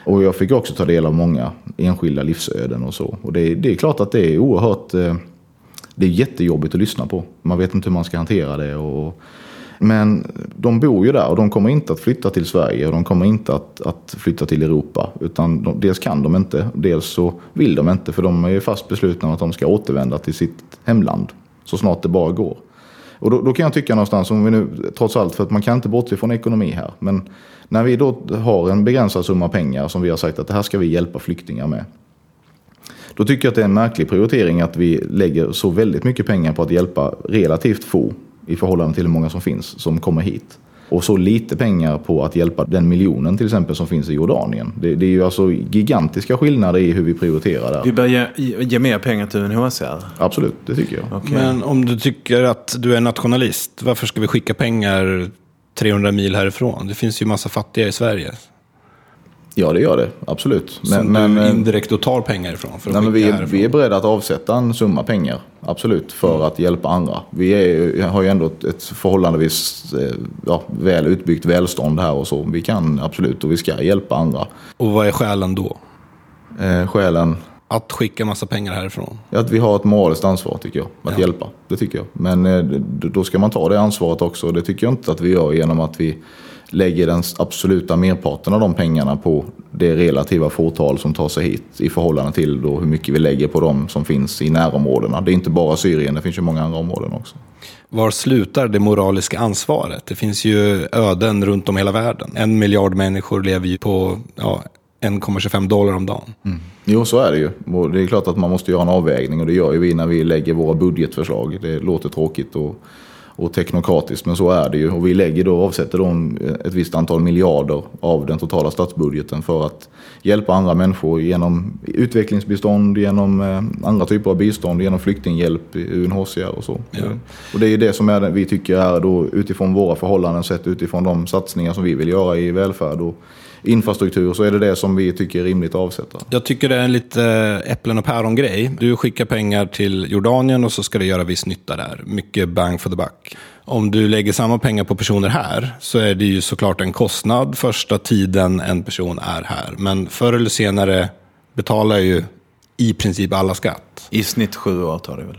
Och jag fick också ta del av många enskilda livsöden och så. Och det, det är klart att det är oerhört... Eh, det är jättejobbigt att lyssna på. Man vet inte hur man ska hantera det. Och, men de bor ju där och de kommer inte att flytta till Sverige och de kommer inte att, att flytta till Europa. Utan de, dels kan de inte, dels så vill de inte för de är ju fast beslutna att de ska återvända till sitt hemland så snart det bara går. Och då, då kan jag tycka någonstans, om vi nu, trots allt, för att man kan inte bortse från ekonomi här. Men när vi då har en begränsad summa pengar som vi har sagt att det här ska vi hjälpa flyktingar med. Då tycker jag att det är en märklig prioritering att vi lägger så väldigt mycket pengar på att hjälpa relativt få i förhållande till hur många som finns som kommer hit. Och så lite pengar på att hjälpa den miljonen till exempel som finns i Jordanien. Det, det är ju alltså gigantiska skillnader i hur vi prioriterar där. Vi bör ge, ge mer pengar till UNHCR. Absolut, det tycker jag. Okej. Men om du tycker att du är nationalist, varför ska vi skicka pengar 300 mil härifrån? Det finns ju massa fattiga i Sverige. Ja, det gör det. Absolut. Men, som men, du eh, indirekt då tar pengar ifrån? För nej, men vi, är, vi är beredda att avsätta en summa pengar. Absolut. För Mm. att hjälpa andra. Vi är, har ju ändå ett, ett förhållandevis eh, ja, väl utbyggt välstånd här och så. Vi kan absolut och vi ska hjälpa andra. Och vad är skälen då? Eh, skälen Att skicka massa pengar härifrån? är att vi har ett moraliskt ansvar tycker jag. Att Ja. hjälpa. Det tycker jag. Men eh, då ska man ta det ansvaret också. Det tycker jag inte att vi gör genom att vi lägger den absoluta merparten av de pengarna på det relativa fåtal som tar sig hit i förhållande till då hur mycket vi lägger på de som finns i närområdena. Det är inte bara Syrien, det finns ju många andra områden också. Var slutar det moraliska ansvaret? Det finns ju öden runt om hela världen. En miljard människor lever ju på ja, 1,25 dollar om dagen. Jo, så är det ju. Det är klart att man måste göra en avvägning och det gör ju vi när vi lägger våra budgetförslag. Det låter tråkigt och, och teknokratiskt, men så är det ju. Och vi lägger då, avsätter då ett visst antal miljarder av den totala statsbudgeten för att hjälpa andra människor genom utvecklingsbistånd, genom eh, andra typer av bistånd, genom flyktinghjälp, UNHCR och så. Ja. Och det är ju det som är, vi tycker är då utifrån våra förhållanden sett utifrån de satsningar som vi vill göra i välfärd och infrastruktur så är det det som vi tycker är rimligt att avsätta. Jag tycker det är en lite äpplen och päron-grej. Du skickar pengar till Jordanien och så ska det göra viss nytta där. Mycket bang for the buck. Om du lägger samma pengar på personer här så är det ju såklart en kostnad första tiden en person är här. Men förr eller senare betalar ju i princip alla skatt. I snitt sju år tar det väl.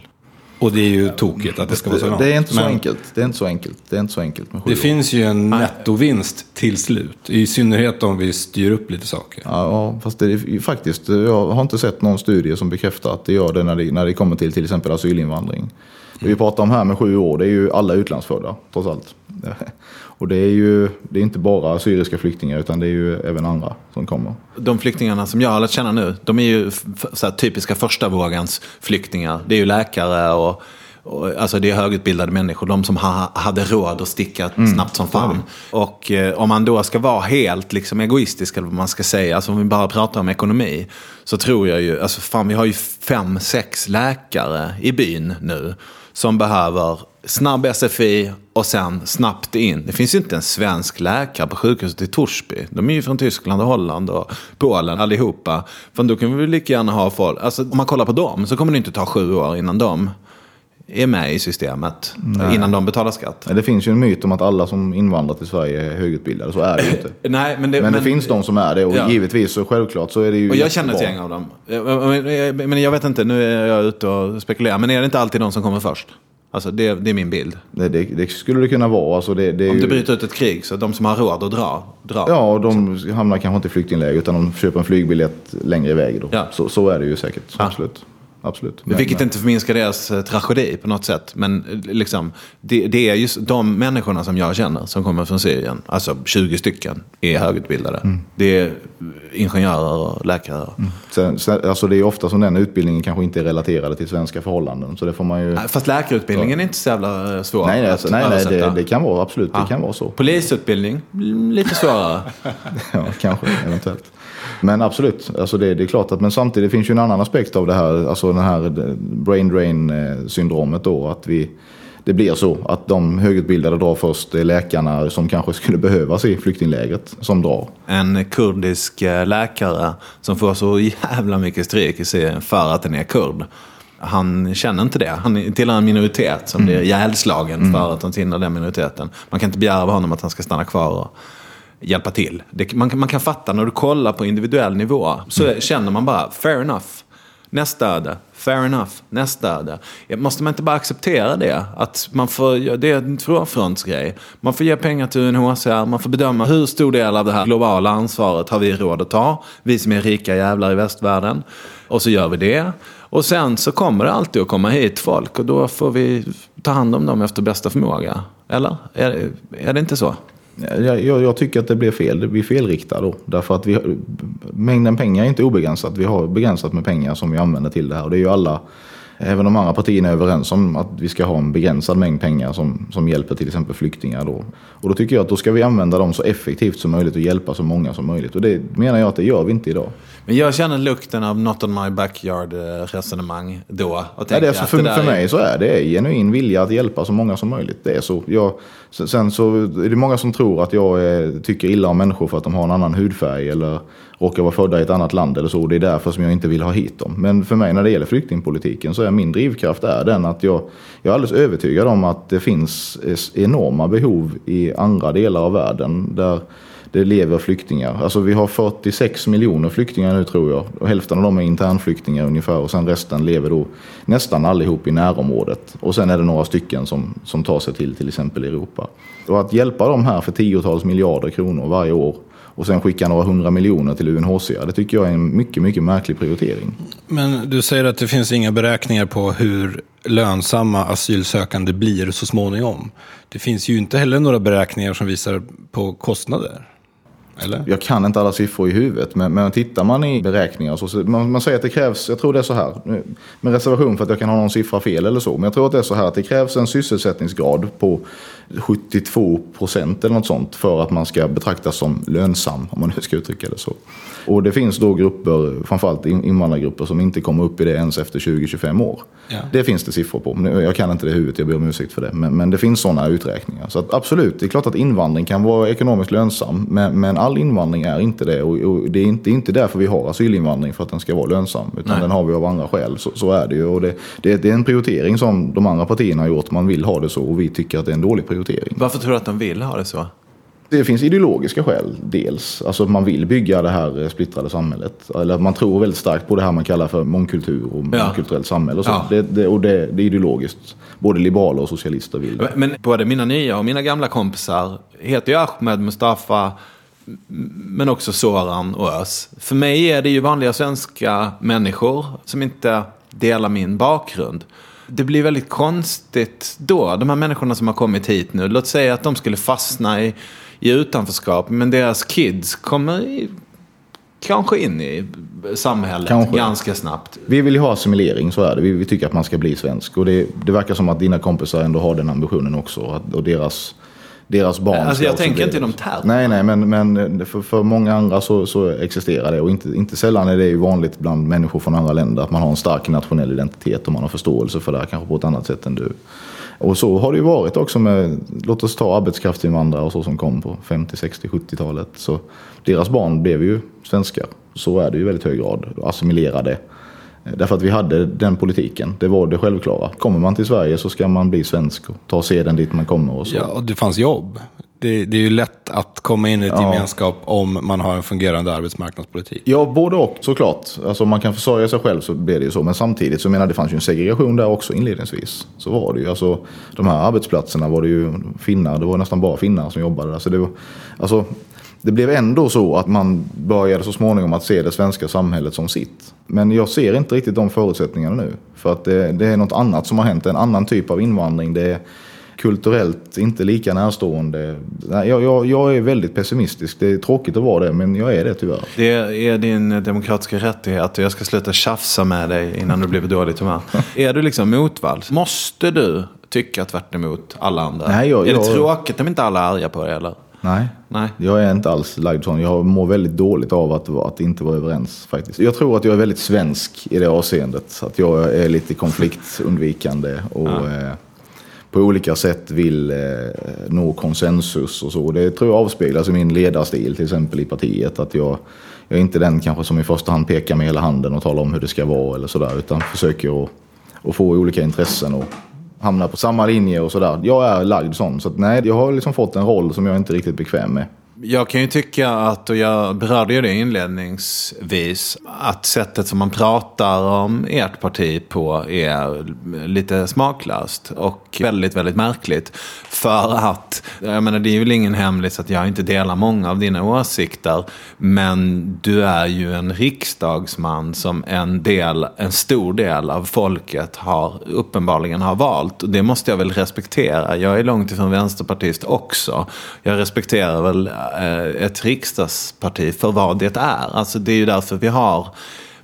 Och det är ju tokigt att det ska vara så långt. Det är inte så Men enkelt. Det är inte så enkelt. Det är inte så enkelt Det år. finns ju en nettovinst till slut. I synnerhet om vi styr upp lite saker. Ja, fast det är faktiskt, jag har inte sett någon studie som bekräftar att det gör det när det, när det kommer till till exempel asylinvandring. Det vi pratar om här med sju år, det är ju alla utlandsfödda, trots allt. Och det är ju det är inte bara syriska flyktingar, utan det är ju även andra som kommer. De flyktingarna som jag har lärt känna nu, de är ju här, typiska första vågens flyktingar. Det är ju läkare och, alltså det är högutbildade människor. De som ha, hade råd att sticka snabbt som fan. Och eh, om man då ska vara helt liksom, egoistisk, eller vad man ska säga, alltså om vi bara pratar om ekonomi. Så tror jag ju, alltså fan vi har ju fem, sex läkare i byn nu. Som behöver snabb SFI och sen snabbt in. Det finns ju inte en svensk läkare på sjukhuset i Torsby. De är ju från Tyskland och Holland och Polen allihopa. För då kan vi lika gärna ha folk. Alltså, om man kollar på dem så kommer det inte ta sju år innan de är med i systemet. Innan de betalar skatt. Men Det finns ju en myt om att alla som invandrar till Sverige är högutbildade, så är det ju inte. [laughs] Nej, men det, Men det finns de som är det och Ja. givetvis så självklart så är det ju Och jag känner ett gäng av dem. Men- Men jag vet inte, nu är jag ute och spekulerar. Men är det inte alltid de som kommer först? Alltså det, det är min bild. Det, det, det skulle det kunna vara. Alltså det, det Om ju... det bryter ut ett krig så de som har råd att dra, dra. Ja, och de hamnar kanske inte i flyktingläger utan de köper en flygbiljett längre iväg. Då. Ja. Så, så är det ju säkert. Absolut. Absolut. Men- Vilket inte förminskar deras eh, tragedi på något sätt. Men eh, liksom, det, det är just de människorna som jag känner som kommer från Syrien. Alltså 20 stycken är högutbildade. Mm. Det är ingenjörer och läkare. Sen, sen, alltså det är ofta som den utbildningen kanske inte är relaterad till svenska förhållanden. Så det får man ju... Fast läkarutbildningen är inte så jävla eh, svår Nej, nej, alltså, nej, nej det, det kan vara absolut. Ja. Det kan vara så. Polisutbildning, mm, lite svårare. [laughs] Ja, kanske, eventuellt. Men absolut, alltså det, det är klart att men samtidigt finns ju en annan aspekt av det här, alltså den här eh, brain drain eh, syndromet då. Att vi, det blir så att de högutbildade drar först, det är läkarna som kanske skulle behövas i flyktinglägret som drar. En kurdisk eh, läkare som får så jävla mycket stryk i Syrien för att den är kurd. Han känner inte det. Han tillhör en minoritet som blir ihjälslagen för att han tillhör den minoriteten. Man kan inte begära av honom att han ska stanna kvar och hjälpa till. Det, man, man kan fatta när du kollar på individuell nivå. Så känner man bara, fair enough. Nästa öde, fair enough. Nästa öde. Måste man inte bara acceptera det? Att man får, det är en tvåfrontsgrej. Man får ge pengar till UNHCR, man får bedöma hur stor del av det här globala ansvaret har vi råd att ta. Vi som är rika jävlar i västvärlden. Och så gör vi det. Och sen så kommer det alltid att komma hit folk och då får vi ta hand om dem efter bästa förmåga. Eller? Är, är det inte så? Jag, jag, jag tycker att det blir fel. Det blir felriktat då. Därför att vi, mängden pengar är inte obegränsat. Vi har begränsat med pengar som vi använder till det här. Och det är ju alla, även de andra partierna är överens om att vi ska ha en begränsad mängd pengar som, som hjälper till exempel flyktingar. Då. Och då tycker jag att då ska vi använda dem så effektivt som möjligt och hjälpa så många som möjligt. Och det menar jag att det gör vi inte idag. Men jag känner lukten av not on my backyard eh, resonemang då. Och Nej, det är för, det för är- mig så är det genuin vilja att hjälpa så många som möjligt. Det är så. Jag, sen så är det många som tror att jag eh, tycker illa om människor för att de har en annan hudfärg eller råkar vara födda i ett annat land eller så. Det är därför som jag inte vill ha hit dem. Men för mig när det gäller flyktingpolitiken så är min drivkraft är den att jag, jag är alldeles övertygad om att det finns enorma behov i andra delar av världen där det lever flyktingar. Alltså vi har 46 miljoner flyktingar nu tror jag. Och hälften av dem är internflyktingar ungefär och sen resten lever då nästan allihop i närområdet. Och sen är det några stycken som, som tar sig till till exempel Europa. Och att hjälpa dem här för tiotals miljarder kronor varje år och sen skicka några hundra miljoner till UNHCR. Det tycker jag är en mycket, mycket märklig prioritering. Men du säger att det finns inga beräkningar på hur lönsamma asylsökande blir så småningom. Det finns ju inte heller några beräkningar som visar på kostnader. Eller? Jag kan inte alla siffror i huvudet, men, men tittar man i beräkningar så, man, man säger att det krävs, jag tror det är så här, med reservation för att jag kan ha någon siffra fel eller så, men jag tror att det är så här att det krävs en sysselsättningsgrad på 72 procent eller något sånt för att man ska betraktas som lönsam, om man nu ska uttrycka det så. Och det finns då grupper, framförallt invandrargrupper, som inte kommer upp i det ens efter 20-25 år. Ja. Det finns det siffror på. Jag kan inte det i huvudet, jag ber om ursäkt för det. Men, men det finns sådana uträkningar. Så absolut, det är klart att invandring kan vara ekonomiskt lönsam. Men, men all invandring är inte det. Och, och, det är inte, inte därför vi har asylinvandring, för att den ska vara lönsam. Utan Nej. den har vi av andra skäl. Så, så är det ju. Och det, det, det, är en prioritering som de andra partierna har gjort. Man vill ha det så och vi tycker att det är en dålig prioritering. Varför tror du att de vill ha det så? Det finns ideologiska skäl dels. Alltså man vill bygga det här eh, splittrade samhället. Eller man tror väldigt starkt på det här man kallar för mångkultur och ja. mångkulturellt samhälle. Och, så. Ja. Det, det, och det, det, är ideologiskt. Både liberaler och socialister vill det. Men både mina nya och mina gamla kompisar heter ju Ahmed, Mustafa, men också Soran och Ös. För mig är det ju vanliga svenska människor som inte delar min bakgrund. Det blir väldigt konstigt då, de här människorna som har kommit hit nu. Låt säga att de skulle fastna i i utanförskap. Men deras kids kommer i, kanske in i samhället kanske. ganska snabbt. Vi vill ju ha assimilering, så är det. Vi, vi tycker att man ska bli svensk. Och det, det verkar som att dina kompisar ändå har den ambitionen också. och deras deras barn Alltså jag tänker inte i de termerna. Nej, nej, men, men för, för många andra så, så existerar det. Och inte, inte sällan är det ju vanligt bland människor från andra länder att man har en stark nationell identitet och man har förståelse för det här kanske på ett annat sätt än du. Och så har det ju varit också med, låt oss ta arbetskraftsinvandrare och så som kom på 50, 60, 70-talet. Så deras barn blev ju svenskar. Så är det ju i väldigt hög grad, assimilerade. Därför att vi hade den politiken, det var det självklara. Kommer man till Sverige så ska man bli svensk och ta seden dit man kommer. Och så. Ja, och det fanns jobb. Det, det, är ju lätt att komma in i ett ja. gemenskap om man har en fungerande arbetsmarknadspolitik. Ja, både och såklart. Alltså om man kan försörja sig själv så blir det ju så. Men samtidigt så menar det fanns ju en segregation där också inledningsvis. Så var det ju. Alltså, de här arbetsplatserna var det ju finnar, det var nästan bara finnar som jobbade där. Så det, var, alltså, det blev ändå så att man började så småningom att se det svenska samhället som sitt. Men jag ser inte riktigt de förutsättningarna nu. För att det, det är något annat som har hänt, en annan typ av invandring. Det är, kulturellt inte lika närstående. Jag, jag, jag, är väldigt pessimistisk. Det är tråkigt att vara det, men jag är det tyvärr. Det är din demokratiska rättighet och jag ska sluta tjafsa med dig innan du blir dåligt humör. [laughs] är du liksom motvalls? Måste du tycka tvärt emot alla andra? Nej, jag, är det tråkigt om inte alla är arga på dig eller? Nej, Nej, jag är inte alls lagd sån. Jag mår väldigt dåligt av att, att inte vara överens faktiskt. Jag tror att jag är väldigt svensk i det avseendet. Att jag är lite konfliktundvikande och ja. eh, på olika sätt vill eh, nå konsensus och så. Det tror jag avspeglas i min ledarstil till exempel i partiet. Att jag, jag är inte den kanske som i första hand pekar med hela handen och talar om hur det ska vara eller sådär. Utan försöker att, att få olika intressen och hamnar på samma linje och sådär. Jag är lagd sån. Så att, nej, jag har liksom fått en roll som jag inte är riktigt bekväm med. Jag kan ju tycka att, och jag berörde ju det inledningsvis, att sättet som man pratar om ert parti på är lite smaklöst och väldigt, väldigt märkligt. För att, jag menar det är väl ingen hemlis att jag inte delar många av dina åsikter, men du är ju en riksdagsman som en del, en stor del av folket har uppenbarligen har valt. Och det måste jag väl respektera. Jag är långt ifrån vänsterpartist också. Jag respekterar väl ett riksdagsparti för vad det är. Alltså det är ju därför vi har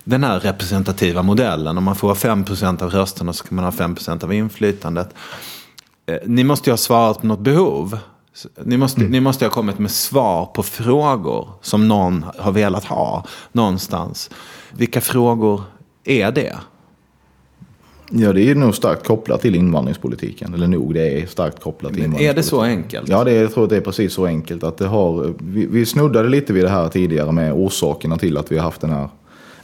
den här representativa modellen. Om man får 5% av rösterna så kan man ha 5% av inflytandet. Eh, ni måste ju ha svarat på något behov. Ni måste, mm. ni måste ha kommit med svar på frågor som någon har velat ha någonstans. Vilka frågor är det? Ja, det är nog starkt kopplat till invandringspolitiken. Eller nog, det är starkt kopplat till invandringspolitiken. Är det så enkelt? Ja, det är, jag tror att det är precis så enkelt. Att det har, vi, vi snuddade lite vid det här tidigare med orsakerna till att vi har haft den här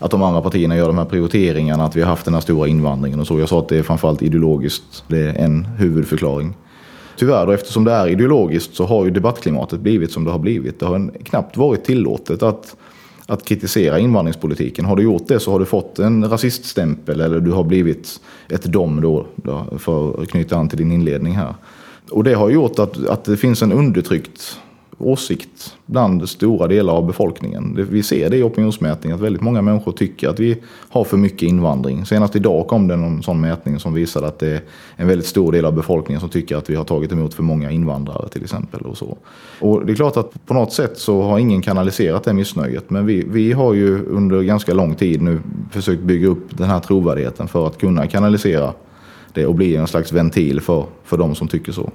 att de andra partierna gör de här prioriteringarna, att vi har haft den här stora invandringen och så. Jag sa att det är framförallt ideologiskt, det är en huvudförklaring. Tyvärr då, eftersom det är ideologiskt så har ju debattklimatet blivit som det har blivit. Det har knappt varit tillåtet att, att kritisera invandringspolitiken. Har du gjort det så har du fått en rasiststämpel eller du har blivit ett dom då, då för att knyta an till din inledning här. Och det har gjort att, att det finns en undertryckt åsikt bland stora delar av befolkningen. Vi ser det i opinionsmätningar att väldigt många människor tycker att vi har för mycket invandring. Senast idag kom det en sån mätning som visade att det är en väldigt stor del av befolkningen som tycker att vi har tagit emot för många invandrare till exempel. Och, så. och det är klart att på något sätt så har ingen kanaliserat det missnöjet. Men vi, vi har ju under ganska lång tid nu försökt bygga upp den här trovärdigheten för att kunna kanalisera det och bli en slags ventil för, för de som tycker så.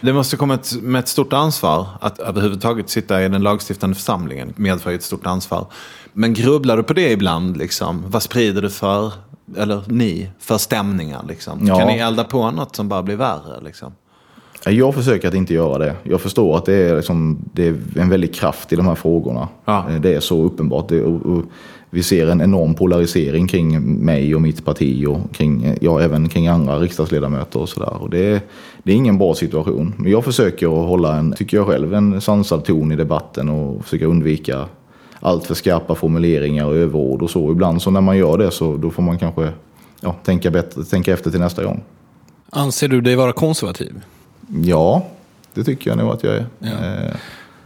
Det måste komma ett, med ett stort ansvar att överhuvudtaget sitta i den lagstiftande församlingen medför ett stort ansvar. Men grubblar du på det ibland? Liksom? Vad sprider du för, eller ni, för stämningar? Liksom? Ja. Kan ni elda på något som bara blir värre? Liksom? Jag försöker att inte göra det. Jag förstår att det är, liksom, det är en väldig kraft i de här frågorna. Ja. Det är så uppenbart. Det, och, och vi ser en enorm polarisering kring mig och mitt parti och kring, ja, även kring andra riksdagsledamöter och sådär. Det, det är ingen bra situation. Men jag försöker att hålla en, tycker jag själv, en sansad ton i debatten och försöka undvika allt för skarpa formuleringar och överord och så. Ibland så när man gör det så då får man kanske ja, tänka, bättre, tänka efter till nästa gång. Anser du dig vara konservativ? Ja, det tycker jag nog att jag är. Ja. Eh,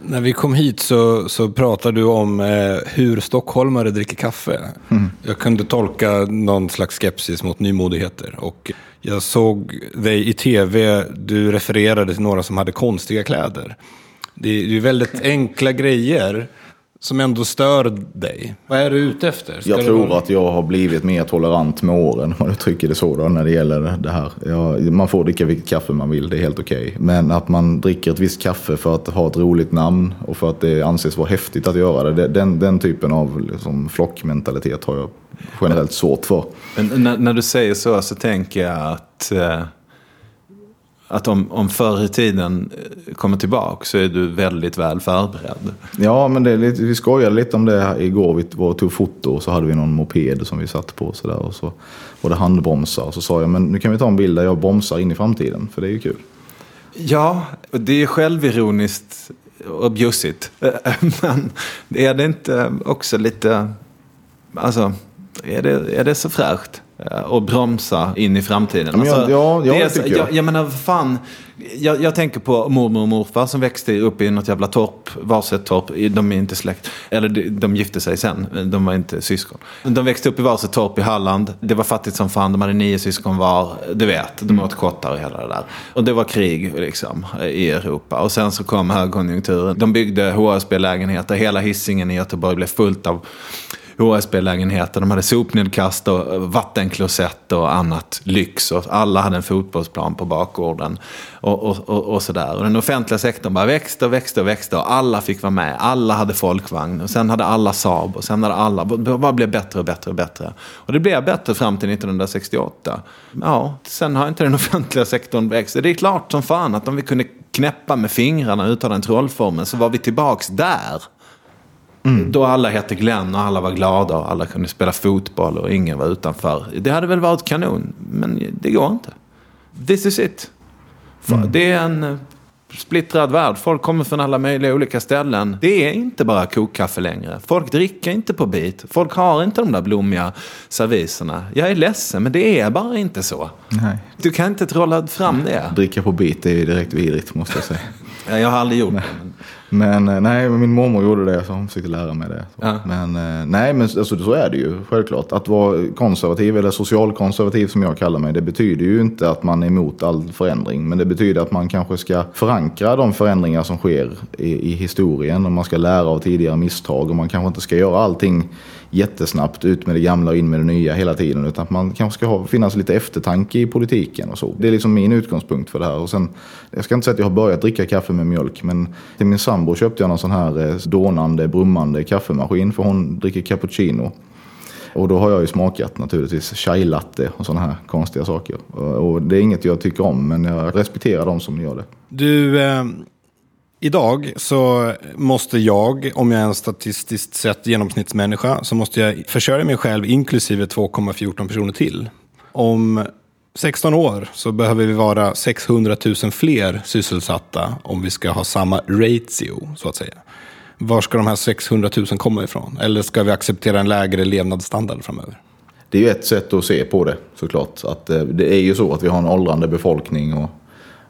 när vi kom hit så, så pratade du om eh, hur stockholmare dricker kaffe. Mm. Jag kunde tolka någon slags skepsis mot nymodigheter. Och jag såg dig i tv, du refererade till några som hade konstiga kläder. Det är ju väldigt enkla grejer som ändå stör dig. Vad är du ute efter? Ska jag tror vara... att jag har blivit mer tolerant med åren, [laughs] om man uttrycker det så, då, när det gäller det här. Jag, man får dricka vilket kaffe man vill, det är helt okej. Okay. Men att man dricker ett visst kaffe för att ha ett roligt namn och för att det anses vara häftigt att göra det, den, den typen av liksom, flockmentalitet har jag generellt svårt för. Men när, när, du säger så så tänker jag att eh att om, om förr i tiden eh, kommer tillbaka så är du väldigt väl förberedd. Ja, men det är lite, vi skojade lite om det här igår. Vi var tog foto och så hade vi någon moped som vi satt på. Så där, och så var det handbromsar. Och så sa jag, men nu kan vi ta en bild där jag bromsar in i framtiden. För det är ju kul. Ja, det är självironiskt och bjussigt. [laughs] Men är det inte också lite... Alltså, är det, är det så fräscht? Eh, och bromsa in i framtiden. Men alltså, ja, ja, det, det tycker jag. jag. Jag menar, fan. Jag, jag, tänker på mormor och morfar som växte upp i något jävla torp, varsitt torp. De är inte släkt. Eller de, de gifte sig sen, de var inte syskon. De växte upp i varsitt torp i Halland. Det var fattigt som fan, de hade nio syskon var. Du vet, de åt kottar och hela det där. Och det var krig liksom i Europa. Och sen så kom högkonjunkturen. De byggde HSB-lägenheter. Hela hissingen i Göteborg blev fullt av HSB-lägenheter. De hade sopnedkast och vattenklosett och annat lyx. Och alla hade en fotbollsplan på bakgården. Och, och, och, och, sådär. Och den offentliga sektorn bara växte och växte och växte. Och alla fick vara med. Alla hade folkvagn. Och sen hade alla Saab. Och sen hade alla... Det bara blev bättre och bättre och bättre. Och det blev bättre fram till 1968. Ja, sen har inte den [laughs] offentliga sektorn växt. Det är klart som fan att om vi kunde knäppa med fingrarna utan den trollformen så var vi tillbaks där. Mm. Då alla hette Glenn och alla var glada och alla kunde spela fotboll och ingen var utanför. Det hade väl varit kanon, men det går inte. This is it. Mm. Det är en eh, splittrad värld. Folk kommer från alla möjliga olika ställen. Det är inte bara kokkaffe längre. Folk dricker inte på bit. Folk har inte de där blommiga serviserna. Jag är ledsen, men det är bara inte så. Nej. Du kan inte trolla fram det. Dricka på bit är ju direkt vidrigt, måste jag säga. jag har aldrig gjort det. Men eh, nej, min mormor gjorde det så hon försökte lära mig det. Ja. Men eh, nej, men alltså, så är det ju självklart. Att vara konservativ eller socialkonservativ som jag kallar mig. Det betyder ju inte att man är emot all förändring. Men det betyder att man kanske ska förankra de förändringar som sker i, i historien. Och man ska lära av tidigare misstag. Och man kanske inte ska göra allting jättesnabbt ut med det gamla och in med det nya hela tiden. Utan att man kanske ska ha, finnas lite eftertanke i politiken och så. Det är liksom min utgångspunkt för det här. Och sen, jag ska inte säga att jag har börjat dricka kaffe med mjölk. Men till min sambo köpte jag någon sån här eh, dånande, brummande kaffemaskin. För hon dricker cappuccino. Och då har jag ju smakat naturligtvis chai latte och sådana här konstiga saker. Och, och det är inget jag tycker om, men jag respekterar de som gör det. Du, eh, idag så måste jag, om jag är en statistiskt sett genomsnittsmänniska, så måste jag försörja mig själv inklusive 2,14 personer till. Om 16 år så behöver vi vara 600 000 fler sysselsatta om vi ska ha samma ratio, så att säga. Var ska de här 600 000 komma ifrån? Eller ska vi acceptera en lägre levnadsstandard framöver? Det är ju ett sätt att se på det såklart. Att eh, det är ju så att vi har en åldrande befolkning och,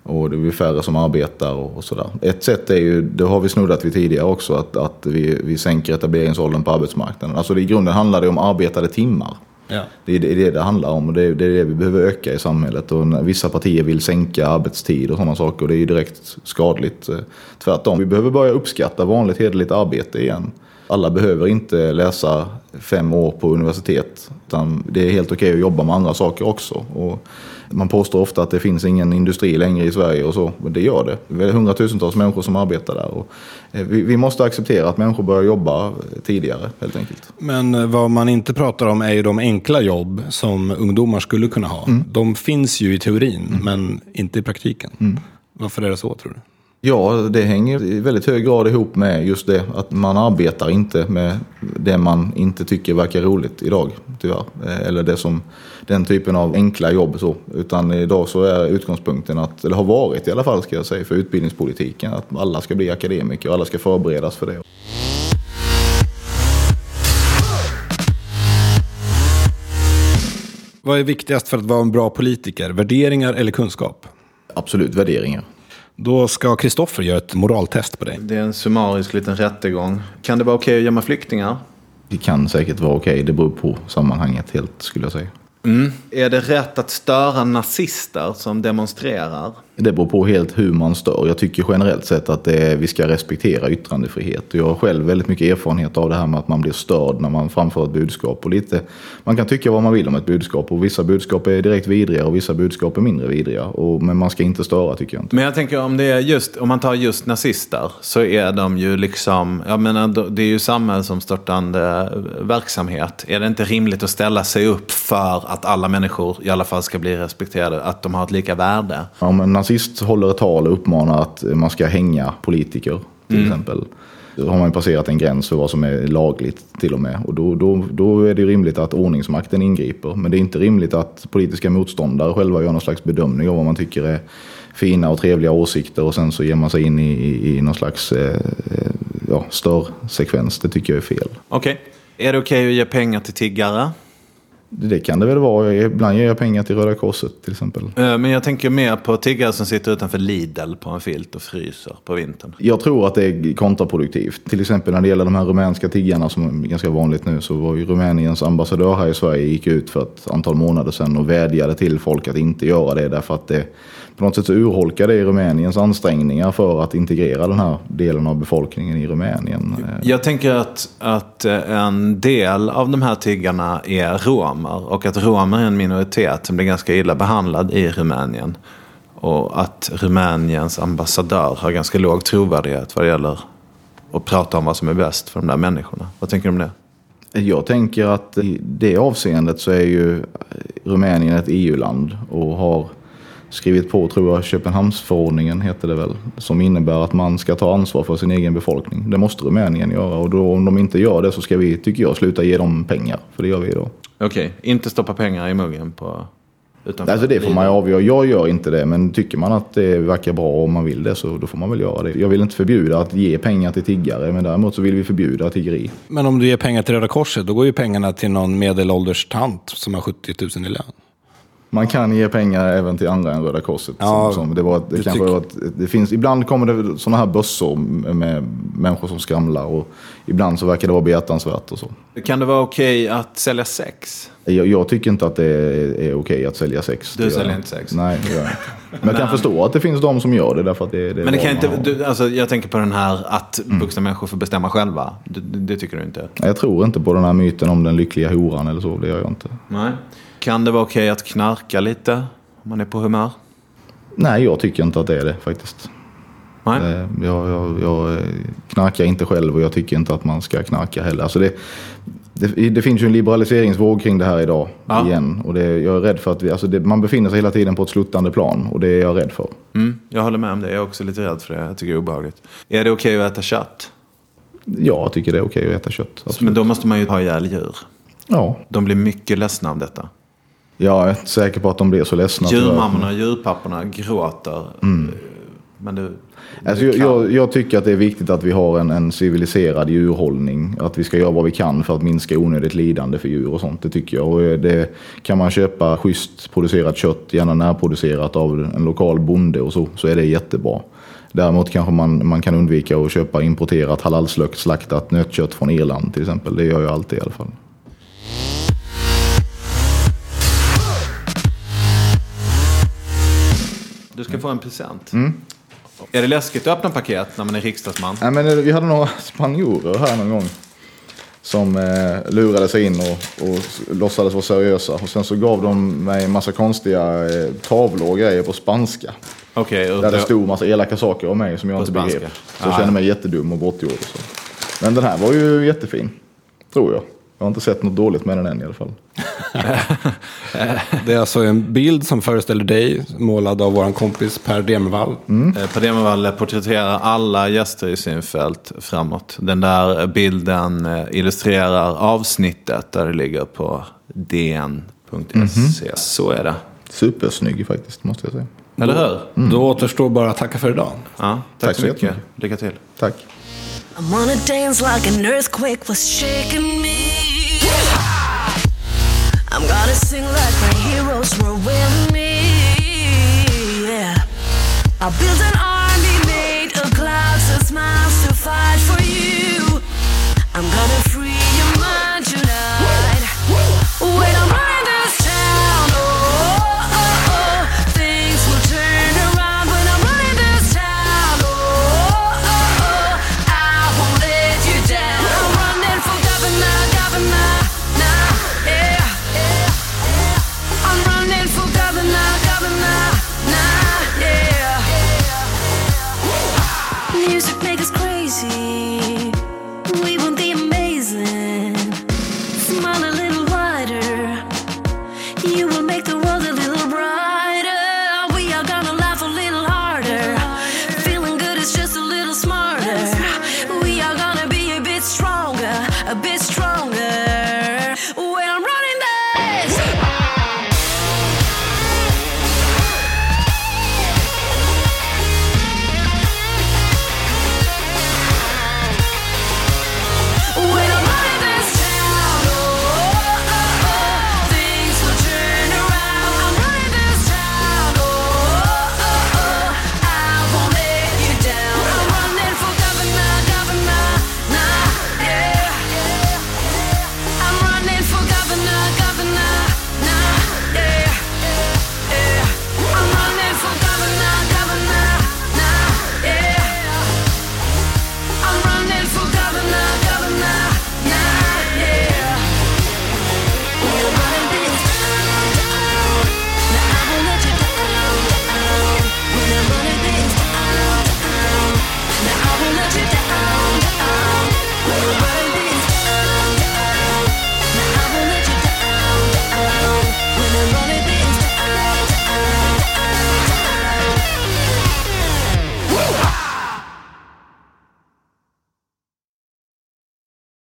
och det blir färre som arbetar och, och sådär. Ett sätt är ju, det har vi snuddat vid tidigare också, att, att vi, vi sänker etableringsåldern på arbetsmarknaden. Alltså det, i grunden handlar det om arbetade timmar. Ja. Det är det det, handlar om och det är, det vi behöver öka i samhället. Och när vissa partier vill sänka arbetstid och sådana saker och det är ju direkt skadligt. Eh, Tvärtom, vi behöver börja uppskatta vanligt hederligt arbete igen. Alla behöver inte läsa fem år på universitet. Utan det är helt okej att jobba med andra saker också. Och man påstår ofta att det finns ingen industri längre i Sverige och så. Men det gör det. Det är hundratusentals människor som arbetar där. Och eh, vi, vi måste acceptera att människor börjar jobba tidigare helt enkelt. Men eh, vad man inte pratar om är ju de enkla jobb som ungdomar skulle kunna ha. De finns ju i teorin, men inte i praktiken. Varför är det så, tror du? Ja, det hänger i väldigt hög grad ihop med just det att man arbetar inte med det man inte tycker verkar roligt idag, tyvärr. Eh, Eller det som, den typen av enkla jobb så. Utan idag så är utgångspunkten att, eller har varit i alla fall ska jag säga, för utbildningspolitiken att alla ska bli akademiker och alla ska förberedas för det. Vad är viktigast för att vara en bra politiker? Värderingar eller kunskap? Absolut värderingar. Då ska Kristoffer göra ett moraltest på dig. Det är en summarisk liten rättegång. Kan det vara okej att gömma flyktingar? Det kan säkert vara okej, det beror på sammanhanget helt skulle jag säga. Mm. Är det rätt att störa nazister som demonstrerar? Det beror på helt hur man stör. Jag tycker generellt sett att är, vi ska respektera yttrandefrihet. Jag har själv väldigt mycket erfarenhet av det här med att man blir störd när man framför ett budskap. Och lite, man kan tycka vad man vill om ett budskap och vissa budskap är direkt vidriga och vissa budskap är mindre vidriga. Och, men man ska inte störa tycker jag inte. Men jag tänker om det är just, om man tar just nazister så är de ju liksom, jag menar det är ju samhällsomstörtande verksamhet. Är det inte rimligt att ställa sig upp för att alla människor i alla fall ska bli respekterade, att de har ett lika värde? Om en nazist håller ett tal och uppmanar att man ska hänga politiker till exempel. Då har man passerat en gräns för vad som är lagligt till och med. Och då, då, då är det rimligt att ordningsmakten ingriper. Men det är inte rimligt att politiska motståndare själva gör någon slags bedömning av vad man tycker är fina och trevliga åsikter och sen så ger man sig in i, i, i någon slags eh, eh, ja, störsekvens. Det tycker jag är fel. Okej. Är det okej att ge pengar till tiggare? Det kan det väl vara. Ibland ger jag pengar till Röda Korset till exempel. Eh, Men jag tänker mer på tiggare som sitter utanför Lidl på en filt och fryser på vintern. Jag tror att det är kontraproduktivt. Till exempel när det gäller de här rumänska tiggarna som är ganska vanligt nu så var ju Rumäniens ambassadör här i Sverige gick ut för ett antal månader sedan och vädjade till folk att inte göra det därför att det på något sätt så urholkar det Rumäniens ansträngningar för att integrera den här delen av befolkningen i Rumänien. Jag tänker att, att eh, en del av de här tiggarna är romer. Och att romer är en minoritet som blir ganska illa behandlad i Rumänien. Och att Rumäniens ambassadör har ganska låg trovärdighet vad det gäller att prata om vad som är bäst för de där människorna. Vad tänker du om det? Jag tänker att i det avseendet så är ju Rumänien ett EU-land och har skrivit på, tror jag, Köpenhamnsförordningen heter det väl, som innebär att man ska ta ansvar för sin egen befolkning. Det måste Rumänien göra och då, om de inte gör det så ska vi, tycker jag, sluta ge dem pengar, för det gör vi idag. Okej, inte stoppa pengar i muggen på... Utanför Alltså det får man ju avgöra. Jag gör inte det, men tycker man att det verkar bra och man vill det så då får man väl göra det. Jag vill inte förbjuda att ge pengar till tiggare, men däremot så vill vi förbjuda tiggeri. Men om du ger pengar till Röda Korset, då går ju pengarna till någon medelålders tant som har 70 000 i lön. Man kan ge pengar även till andra än Röda Korset. Ja, som, som det, var, det, du kanske var det finns, ibland kommer det sådana här bössor med människor som skramlar och ibland så verkar det vara behjärtansvärt och så. Kan det vara okej att sälja sex? Jag, jag tycker inte att det är, okej att sälja sex. Du Det säljer inte sex? Nej, det gör jag inte. Men jag kan förstå att det finns de som gör det därför att det, det är Men det kan inte, du, alltså, jag tänker på den här att Mm. vuxna människor får bestämma själva. Det, det, det tycker du inte? Jag tror inte på den här myten om den lyckliga horan eller så. Det gör jag inte. Nej. Kan det vara okej att knarka lite? Om man är på humör? Nej, jag tycker inte att det är det faktiskt. Nej. Eh, Jag, jag, jag eh, knarkar inte själv och jag tycker inte att man ska knarka heller. Alltså det, det, det finns ju en liberaliseringsvåg kring det här idag Ja. igen. Och det, jag är rädd för att vi, alltså det, man befinner sig hela tiden på ett sluttande plan. Och det är jag rädd för. Mm, jag håller med om det. Jag är också lite rädd för det. Jag tycker det är obehagligt. Är det okej att äta kött? Jag tycker det är okej att äta kött. absolut. Men då måste man ju ha ihjäl djur. Ja, De blir mycket ledsna av detta. Jag är inte säker på att de blir så ledsna. Djurmammorna och djurpapporna gråter. Men det, Alltså, det jag, kan- jag, jag tycker att det är viktigt att vi har en, en civiliserad djurhållning. Att vi ska göra vad vi kan för att minska onödigt lidande för djur och sånt. Det tycker jag. Och eh, det, kan man köpa schysst producerat kött, gärna närproducerat av en lokal bonde och så, så är det jättebra. Däremot kanske man, man kan undvika att köpa importerat halalslaktat nötkött från Irland till exempel. Det gör jag alltid i alla fall. Du ska få en present. Är det läskigt att öppna paket när man är riksdagsman? Nej, men vi hade några spanjorer här någon gång. Som eh, lurade sig in och, och låtsades vara seriösa. Och sen så gav de mig en massa konstiga eh, tavlor och grejer på spanska. Okej. Där det stod massa elaka saker om mig som jag På inte spanska? begrep. Så jag Ah. kände mig jättedum och bortgjord. och Så. Men den här var ju jättefin. Tror jag. Jag har inte sett något dåligt med den än i alla fall. [laughs] Det är alltså en bild som föreställer dig, målad av vår kompis Per Demervall. Eh, Per Demervall porträtterar alla gäster i Synfält framåt. Den där bilden eh, illustrerar avsnittet där det ligger på dn.se. Så är det. Supersnygg faktiskt, måste jag säga. Eller hur? Då återstår bara att tacka för idag. Ja, tack, Tack så mycket. jättemycket. Lycka till. Tack. I wanna dance like an earthquake was shaking me. I'm gonna sing like my heroes were with me. Yeah. I'll build an army made of clouds and smiles to fight for you. I'm gonna